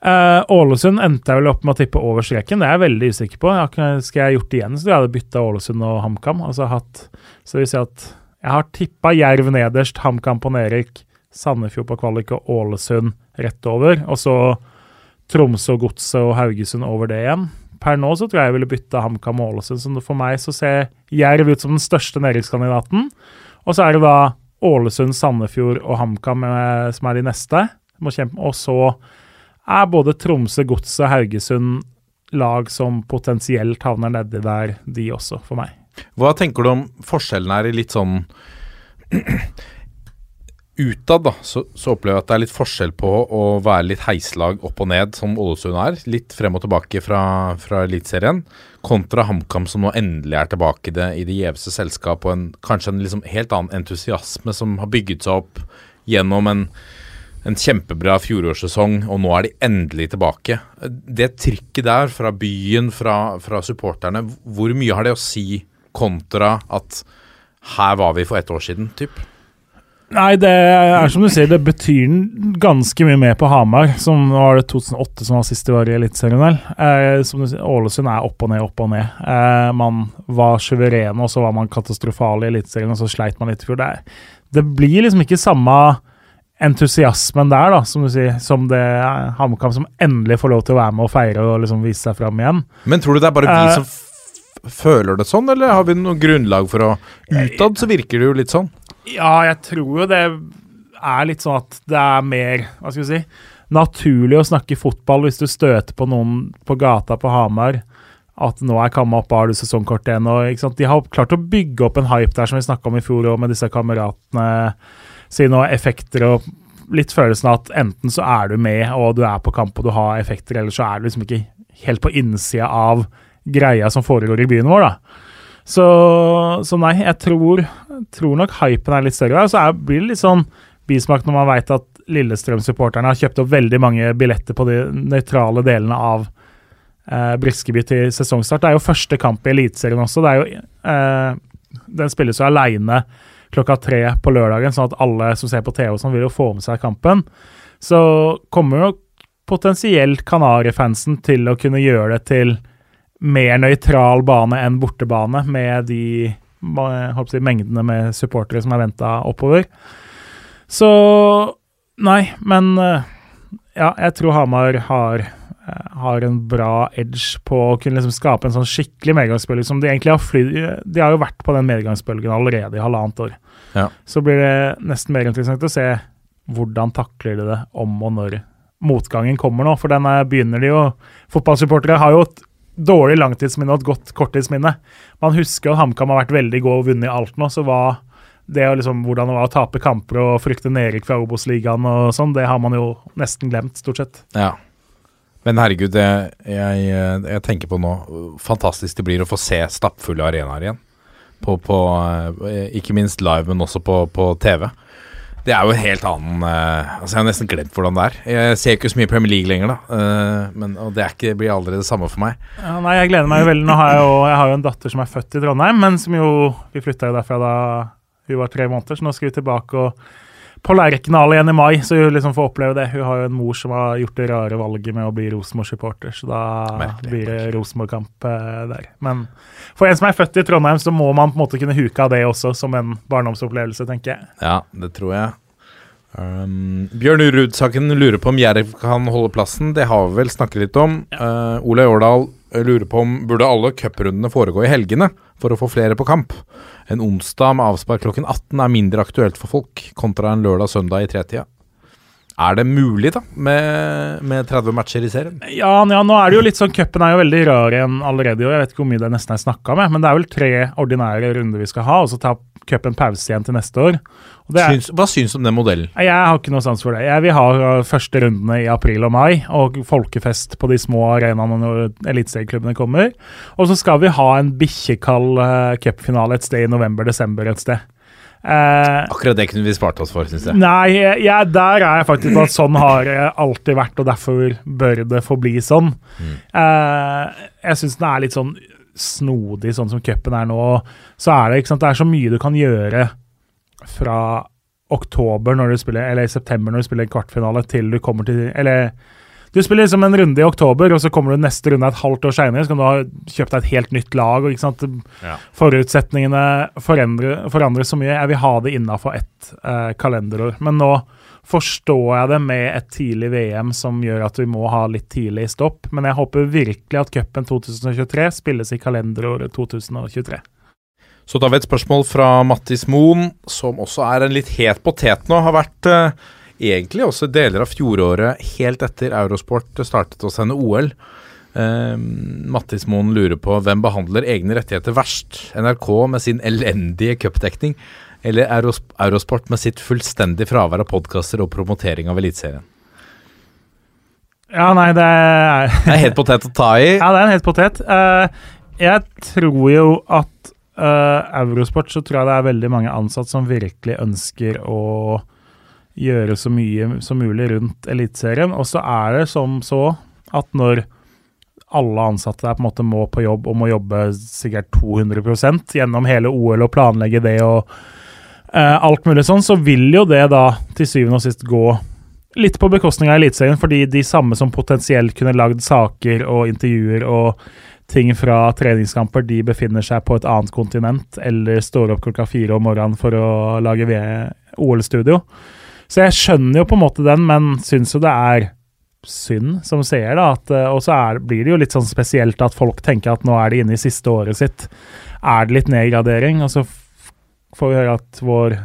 Eh, Ålesund endte jeg vel opp med å tippe over streken. Det er jeg veldig usikker på. Jeg skal jeg gjort det igjen, så jeg hadde bytta Ålesund og HamKam. Altså hatt, så vil si at jeg har tippa Jerv nederst, HamKam på nedrykk, Sandefjord på kvalik og Ålesund rett over. Og så Tromsø, Godset og Haugesund over det igjen. Per nå så tror jeg jeg ville bytta HamKam og Ålesund. Så for meg så ser Jerv ut som den største nedrykkskandidaten. Og så er det da Ålesund, Sandefjord og HamKam eh, som er de neste. Og så er både Tromsø, Godset Haugesund lag som potensielt havner nedi der, de også, for meg. Hva tenker du om forskjellen her i litt sånn Utad da, så, så opplever jeg at det er litt forskjell på å være litt heislag opp og ned, som Ålesund er, litt frem og tilbake fra, fra Eliteserien, kontra HamKam, som nå endelig er tilbake det, i det gjeveste selskap, og en, kanskje en liksom helt annen entusiasme som har bygget seg opp gjennom en, en kjempebra fjorårssesong, og nå er de endelig tilbake. Det trykket der fra byen, fra, fra supporterne, hvor mye har det å si kontra at her var vi for ett år siden, typ? Nei, det er som du sier, det betyr ganske mye mer på Hamar. Som var det 2008 som var sist de var i Eliteserien, vel. Eh, Ålesund er opp og ned, opp og ned. Eh, man var suverene, og så var man katastrofale i Eliteserien, og så sleit man litt i fjor. Det, det blir liksom ikke samme entusiasmen der, da, som du sier, som det HamKam som endelig får lov til å være med og feire og liksom vise seg fram igjen. Men tror du det er bare vi Eh. som f føler det sånn, eller har vi noe grunnlag for å Utad så virker det jo litt sånn. Ja, jeg tror jo det er litt sånn at det er mer Hva skal vi si naturlig å snakke fotball hvis du støter på noen på gata på Hamar. At nå er Kamma oppe, har du sesongkort igjen? Og? De har klart å bygge opp en hype der, som vi snakka om i fjor, og med disse kameratene sine noe effekter og litt følelsen av at enten så er du med og du er på kamp og du har effekter, eller så er du liksom ikke helt på innsida av greia som foregår i byen vår, da. Så, så nei, jeg tror, tror nok hypen er litt større. Og så er, blir det litt sånn bismak når man veit at Lillestrøm-supporterne har kjøpt opp veldig mange billetter på de nøytrale delene av eh, Briskeby til sesongstart. Det er jo første kamp i Eliteserien også. Det er jo, eh, den spilles jo aleine klokka tre på lørdagen, sånn at alle som ser på TV, og sånn vil jo få med seg kampen. Så kommer jo potensielt Kanarifansen til å kunne gjøre det til mer nøytral bane enn bortebane, med de si, mengdene med supportere som er venta oppover. Så Nei, men eh, ja, jeg tror Hamar har, har en bra edge på å kunne liksom skape en sånn skikkelig medgangsbølge som de egentlig har flydd De har jo vært på den medgangsbølgen allerede i halvannet år. Ja. Så blir det nesten mer interessant å se hvordan takler de det om og når motgangen kommer nå, for den er- begynner de jo Fotballsupportere har jo et dårlig langtidsminne og et godt korttidsminne. Man husker at HamKam har vært veldig god og vunnet alt nå, så hva det å liksom, hvordan det var å tape kamper og frykte nedrykk fra Obos-ligaen og sånn, det har man jo nesten glemt, stort sett. Ja. Men herregud, det, jeg, jeg tenker på nå Fantastisk det blir å få se stappfulle arenaer igjen. På, på, eh, ikke minst live, men også på, på TV. Det er jo en helt annen eh, Altså Jeg har nesten glemt hvordan det er. Jeg ser ikke så mye Premier League lenger, da. eh, men, og det ikke, blir aldri det samme for meg. Ja, nei, jeg gleder meg jo veldig. Nå har jeg, jo, jeg har jo en datter som er født i Trondheim, men som jo Vi flytta jo derfra da hun var tre måneder, så nå skal vi tilbake og på Lerkendal igjen i mai, så hun liksom får oppleve det. Hun har jo en mor som har gjort det rare valget med å bli Rosenborg-supporter, så da Merkelig, blir det Rosenborg-kamp eh, der. Men for en som er født i Trondheim, så må man på en måte kunne huke av det også som en barndomsopplevelse, tenker jeg. Ja, det tror jeg. Um, Bjørn Rudsaken lurer på om Jerv kan holde plassen. Det har vi vel snakket litt om. Uh, Ole Årdal lurer på om burde alle cuprundene foregå i helgene for å få flere på kamp. En onsdag med avspark klokken 18 er mindre aktuelt for folk, kontra en lørdag-søndag i tretida. Er det mulig, da, med, med 30 matcher i serien? Ja, ja, nå er det jo litt sånn Cupen er jo veldig rar igjen allerede år. Jeg vet ikke hvor mye det nesten er snakka med, men det er vel tre ordinære runder vi skal ha, og så tar cupen pause igjen til neste år. Og det er, Syns, hva syns du om den modellen? Jeg har ikke noe sans for det. Jeg vil ha uh, første rundene i april og mai, og folkefest på de små arenaene når eliteserieklubbene kommer. Og så skal vi ha en bikkjekald uh, cupfinale et sted i november-desember et sted. Eh, Akkurat det kunne vi spart oss for, syns jeg. Nei, jeg, der er jeg faktisk på at sånn har det alltid vært, og derfor bør det forbli sånn. Eh, jeg syns den er litt sånn snodig, sånn som cupen er nå. Så er det det er så mye du kan gjøre fra oktober når du spiller, eller september når du spiller kvartfinale, til du kommer til Eller du spiller liksom en runde i oktober, og så kommer du neste runde et halvt år seinere. Så kan du ha kjøpt deg et helt nytt lag. og ikke sant, Ja. Forutsetningene forandrer, forandres så mye. Jeg vil ha det innafor ett eh, kalenderår. Men nå forstår jeg det med et tidlig VM som gjør at vi må ha litt tidlig stopp. Men jeg håper virkelig at cupen 2023 spilles i kalenderåret 2023. Så tar vi et spørsmål fra Mattis Moen, som også er en litt het potet nå. Har vært eh, egentlig også deler av fjoråret, helt etter Eurosport startet å sende OL. Uh, Mattis Moen lurer på hvem behandler egne rettigheter verst? NRK med sin elendige cupdekning, eller Euros Eurosport med sitt fullstendig fravær av podkaster og promotering av Eliteserien? Ja, nei, det er Det er helt potet å ta i. Ja, det er en helt potet. Uh, jeg tror jo at uh, Eurosport så tror jeg det er veldig mange ansatte som virkelig ønsker å gjøre så mye som mulig rundt Eliteserien. Og så er det som så at når alle ansatte der på en måte må på jobb og må jobbe sikkert 200% gjennom hele OL og planlegge det og eh, alt mulig sånn, så vil jo det da til syvende og sist gå litt på bekostning av Eliteserien, fordi de samme som potensielt kunne lagd saker og intervjuer og ting fra treningskamper, de befinner seg på et annet kontinent eller står opp klokka fire om morgenen for å lage OL-studio. Så jeg skjønner jo på en måte den, men syns jo det er synd som seer, da. At, eh, og så er, blir det jo litt sånn spesielt at folk tenker at nå er de inne i siste året sitt. Er det litt nedgradering? Og så får vi høre at vår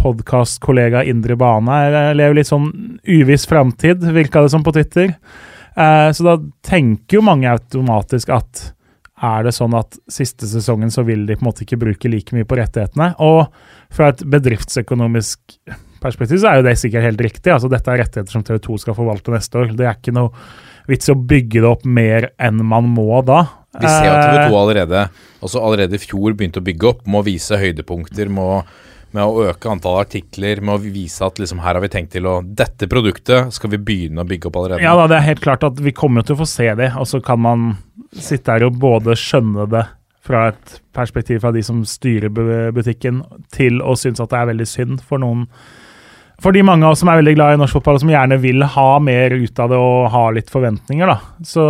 podkastkollega Indre Bane eh, lever litt sånn uviss framtid, virka det som på Twitter. Eh, så da tenker jo mange automatisk at er det sånn at siste sesongen så vil de på en måte ikke bruke like mye på rettighetene? Og fra et bedriftsøkonomisk perspektiv så er jo det sikkert helt riktig. Altså Dette er rettigheter som TV 2 skal forvalte neste år. Det er ikke noe vits å bygge det opp mer enn man må da. Vi ser jo at TV 2 allerede altså allerede i fjor begynte å bygge opp, må vise høydepunkter, må, med å øke antall artikler, med å vise at liksom her har vi tenkt til å Dette produktet skal vi begynne å bygge opp allerede. Ja da, det er helt klart at vi kommer til å få se det, og så kan man sitte her og både skjønne det fra et perspektiv fra de som styrer butikken, til å synes at det er veldig synd for noen for de mange av oss som er veldig glad i norsk fotball, og som gjerne vil ha mer ut av det og ha litt forventninger, da. Så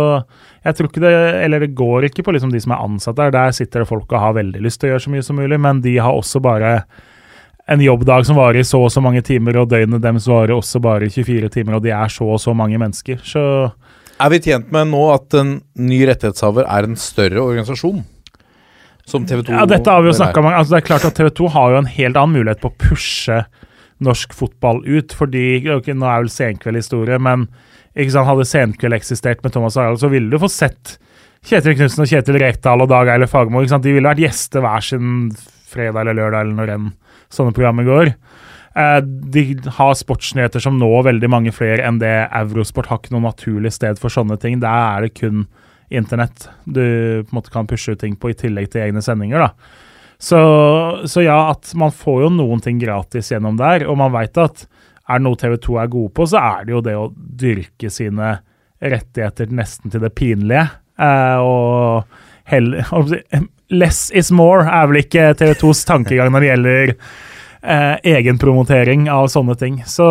jeg tror ikke det Eller det går ikke på liksom de som er ansatt der. Der sitter det folk og har veldig lyst til å gjøre så mye som mulig, men de har også bare en jobbdag som varer så og så mange timer, og døgnet deres varer også bare 24 timer, og de er så og så mange mennesker. Så Er vi tjent med nå at en ny rettighetshaver er en større organisasjon? Som TV 2 Ja, dette har vi jo snakka om. Altså, det er klart at TV 2 har jo en helt annen mulighet på å pushe norsk fotball ut. fordi, okay, Nå er vel Senkveld historie, men sant, hadde Senkveld eksistert med Thomas Harald, så ville du få sett Kjetil Knutsen og Kjetil Rekdal og Dag Eile Fagermo. De ville vært gjester hver sin fredag eller lørdag eller når enn sånne programmer går. Eh, de har sportsnyheter som når veldig mange flere enn det Eurosport har ikke noe naturlig sted for sånne ting. Der er det kun internett du på en måte kan pushe ut ting på, i tillegg til egne sendinger. da. Så, så, ja, at man får jo noen ting gratis gjennom der, og man veit at er det noe TV2 er gode på, så er det jo det å dyrke sine rettigheter nesten til det pinlige. Eh, og heller Less is more er vel ikke TV2s tankegang når det gjelder eh, egenpromotering av sånne ting. Så,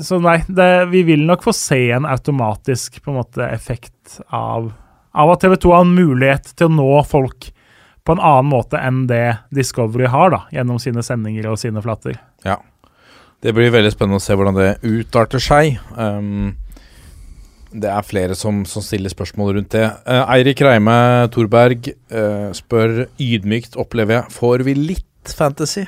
så nei, det, vi vil nok få se en automatisk på en måte, effekt av, av at TV2 har en mulighet til å nå folk på en annen måte enn det Discovery har, da, gjennom sine sendinger og sine flater. Ja. Det blir veldig spennende å se hvordan det utarter seg. Um, det er flere som, som, stiller spørsmål rundt det. Uh, Eirik Reime Thorberg uh, spør ydmykt, opplever jeg, får vi litt fantasy?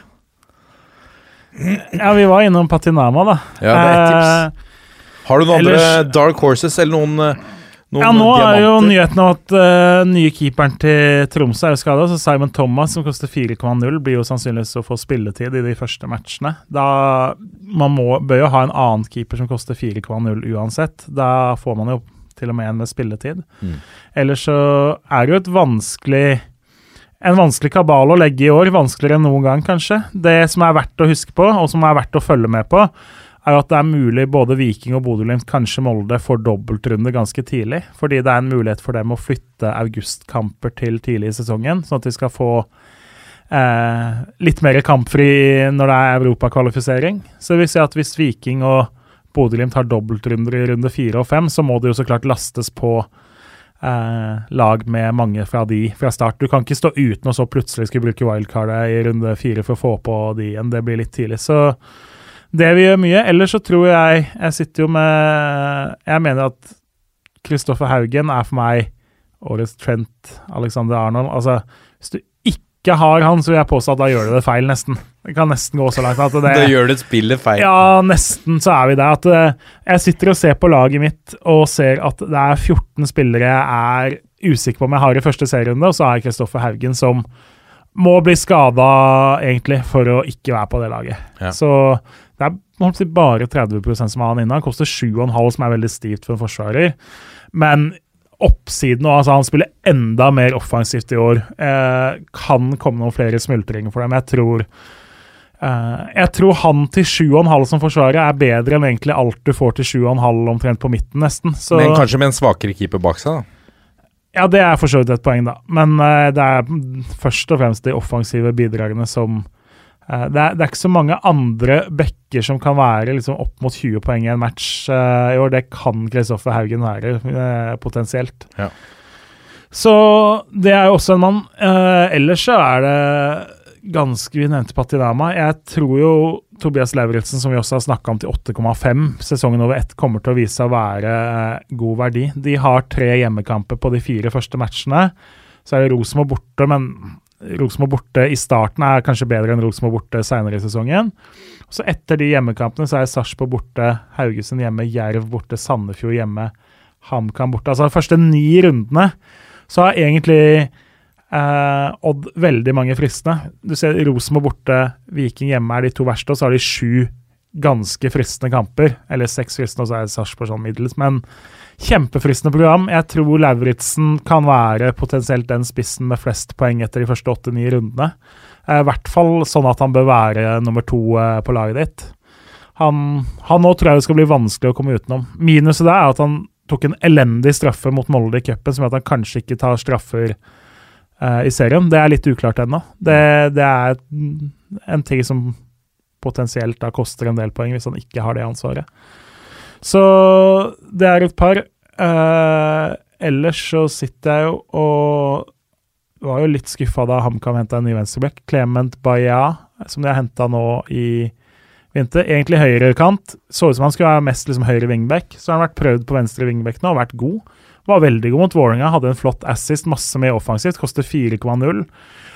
Ja, vi var innom Patinama, da. Ja, det er et tips. Uh, har du noen ellers, andre Dark Horses eller noen ja, nå diamanter. er jo nyheten om at uh, nye keeperen til Tromsø er jo skada. Så Simon Thomas, som koster 4,0, blir jo sannsynligvis å få spilletid i de første matchene. Da Man må, bør jo ha en annen keeper som koster 4,0 uansett. Da får man jo til og med en med spilletid. Mm. Ellers så er det jo et vanskelig en vanskelig kabal å legge i år. Vanskeligere enn noen gang, kanskje. Det som er verdt å huske på, og som er verdt å følge med på, er jo at det er mulig både Viking og Bodø-Glimt, kanskje Molde, får dobbeltrunde ganske tidlig. Fordi det er en mulighet for dem å flytte augustkamper til tidlig i sesongen, sånn at de skal få eh, litt mer kampfri når det er europakvalifisering. Så vi ser at hvis Viking og Bodø-Glimt har dobbeltrunder i runde fire og fem, så må det jo så klart lastes på eh, lag med mange fra de fra start. Du kan ikke stå uten og så plutselig skulle bruke wildcardet i runde fire for å få på de igjen. Det blir litt tidlig. Så det vi gjør mye. Ellers så tror jeg Jeg sitter jo med Jeg mener at Kristoffer Haugen er for meg årets Trent Alexander Arnold. Altså, hvis du ikke har han, så vil jeg påstå at da gjør du det feil, nesten. Det kan nesten gå så langt at det Da gjør du spillet feil. Ja, nesten så er vi der. At uh, jeg sitter og ser på laget mitt og ser at det er 14 spillere jeg er usikker på om jeg har i første serierunde, og så har jeg Kristoffer Haugen som må bli skada, egentlig, for å ikke være på det laget. Ja. Så det er bare 30% som har han inne. Han koster 7,5, som er veldig stivt for en forsvarer. Men oppsiden og altså Han spiller enda mer offensivt i år. Eh, kan komme noen flere smultringer for dem. Jeg tror eh, jeg tror han til 7,5 som forsvarer er bedre enn egentlig alt du får til 7,5 omtrent på midten, nesten. Så, Men kanskje med en svakere keeper bak seg, da? Ja, det er for så vidt et poeng, da. Men eh, det er først og fremst de offensive bidragene som det, er, det er ikke så mange andre backer som kan være liksom, opp mot 20 poeng i en match uh, i år. Det kan Kristoffer Haugen være, uh, potensielt. Ja. Så det er jo også en mann. Uh, ellers så er det ganske Vi nevnte Patinama. Jeg tror jo Tobias Lauritzen, som vi også har snakka om, til 8,5 sesongen over ett, kommer til å vise seg å være eh, god verdi. De har tre hjemmekamper på de fire første matchene. Så er det Rosenborg borte, men Rosenborg borte i starten er kanskje bedre enn Rosenborg borte senere i sesongen. Så etter de hjemmekampene så er Sarpsborg borte, Haugesund hjemme, Jerv borte, Sandefjord hjemme, HamKam borte. Altså de første ni rundene så har egentlig eh, Odd veldig mange fristende. Du ser Rosenborg borte, Viking hjemme er de to verste, og så har de sju ganske fristende kamper. Eller seks fristende, og så er Sarpsborg sånn middels. Men kjempefristende program. Jeg tror Lauritzen kan være potensielt den spissen med flest poeng etter de første åtte-ni rundene. Eh, I hvert fall sånn at han bør være nummer to eh, på laget ditt. Han, han nå tror jeg det skal bli vanskelig å komme utenom. Minuset der er at han tok en elendig straffe mot Molde i cupen, som gjør at han kanskje ikke tar straffer eh, i serien. Det er litt uklart ennå. Det, det er en ting som potensielt da koster en del poeng hvis han ikke har det ansvaret. Så det er et par. Eh, ellers så sitter jeg jo og var jo litt skuffa da HamKam henta en ny venstreback. Clement Baya, som de har henta nå i vinter. Egentlig høyrekant. Så ut som han skulle være mest liksom, høyre wingback. Så har han vært prøvd på venstre wingback nå og vært god. Var veldig god mot Vålerenga. Hadde en flott assist, masse mer offensivt. Koster 4,0.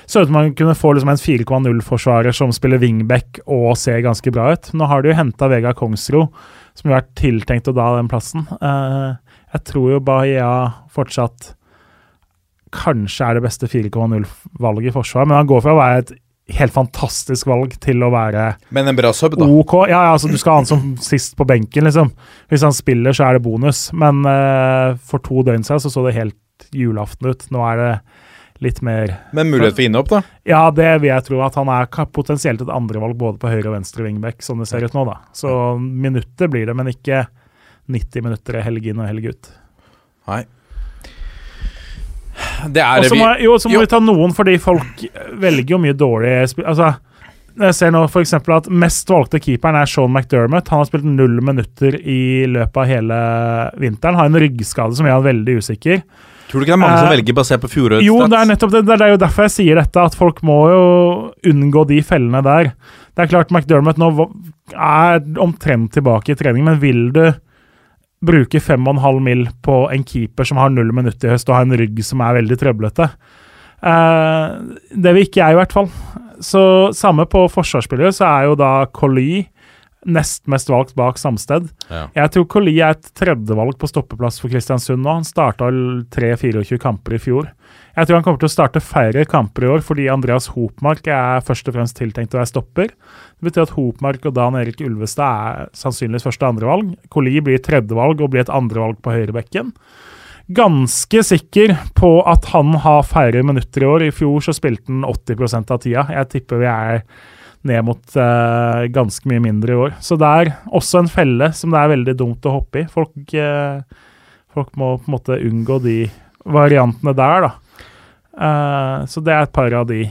Så ut som man kunne få liksom en 4,0-forsvarer som spiller wingback og ser ganske bra ut. Nå har de jo henta Vegard Kongsro, som har vært tiltenkt å da den plassen. Uh, jeg tror jo Bahia fortsatt kanskje er det beste 4,0-valget i forsvar, men han går fra å være et helt fantastisk valg til å være Men en bra sub, da. OK. Ja, ja, altså Du skal ha han som sist på benken, liksom. Hvis han spiller, så er det bonus. Men uh, for to døgn siden så så det helt julaften ut. Nå er det litt mer Men mulighet for innhopp, da? Ja, det vil jeg tro. At han er potensielt et andrevalg både på høyre og venstre wingback, sånn det ser ut nå, da. Så minutter blir det, men ikke 90 minutter helg inn og helg ut. Nei. Det er det vi- må, jo, så må jo. vi ta noen, fordi folk velger jo mye dårlig. Altså, jeg ser nå eksempel at mest valgte keeperen er Sean McDermott. Han har spilt null minutter i løpet av hele vinteren. Har en ryggskade som gjør han veldig usikker. Tror du ikke det er mange som Eh, velger basert på fjorårets Jo, det er nettopp det. Det er jo derfor jeg sier dette, at folk må jo unngå de fellene der. Det er klart McDermott nå er omtrent tilbake i trening, men vil du bruke 5,5 mil på en keeper som har null minutt i høst, og har en rygg som er veldig trøblete? Eh, det vil ikke jeg, i hvert fall. Så samme på forsvarsspillere, så er jo da Colly nest mest valgt bak Samsted. Ja. Jeg tror Colly er et tredjevalg på stoppeplass for Kristiansund nå. Han starta 3-24 kamper i fjor. Jeg tror han kommer til å starte færre kamper i år fordi Andreas Hopmark er først og fremst tiltenkt å være stopper. Det betyr at Hopmark og Dan Erik Ulvestad er sannsynligvis første og andrevalg. Colly blir tredjevalg og blir et andrevalg på høyrebekken. Ganske sikker på at han har færre minutter i år. I fjor så spilte han 80% av tida. Jeg tipper vi er ned mot eh, ganske mye mindre i år. Så det er også en felle som det er veldig dumt å hoppe i. Folk, eh, folk må på en måte unngå de variantene der, da. Eh, så det er et par av de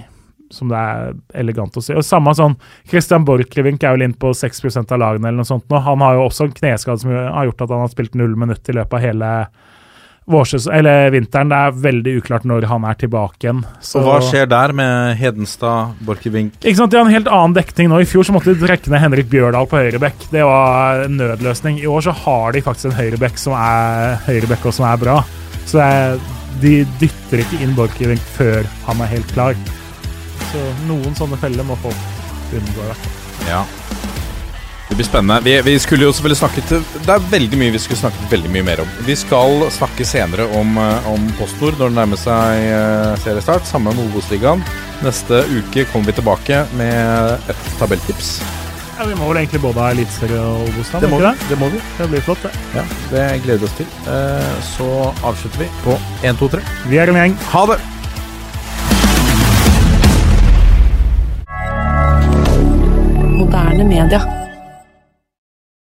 som det er elegant å si. Og samme sånn, Christian Borchgrevink er vel inn på 6% av lagene eller noe sånt nå. Han har jo også en kneskade som har gjort at han har spilt null minutt i løpet av hele eller vinteren. Det er veldig uklart når han er tilbake igjen. Så- Og hva skjer der med Hedenstad, Borchgrevink? ikke sant, De har en helt annen dekning nå. I fjor så måtte de trekke ned Henrik Bjørdal på høyrebekk. Det var en nødløsning. I år så har de faktisk en høyrebekk som er høyrebekk og som er bra. Så det er, de dytter ikke inn Borchgrevink før han er helt klar. Så noen sånne feller må folk unngå. fall. Ja. Det blir spennende. Vi, vi skulle jo selvfølgelig snakket Det er veldig mye vi skulle snakket veldig mye mer om. Vi skal snakke senere om, eh, om PostNord når det nærmer seg eh, seriestart. sammen med Obos-ligaen. Neste uke kommer vi tilbake med et tabelltips. Ja, vi må vel egentlig både ha Eliteserie og Obos, da? Det må ikke vi. Det må vi. Det blir flott, det. Ja, det gleder vi oss til. Eh, Så avslutter vi på 1, 2, 3. Vi er en gjeng. Ha det! Moderne media.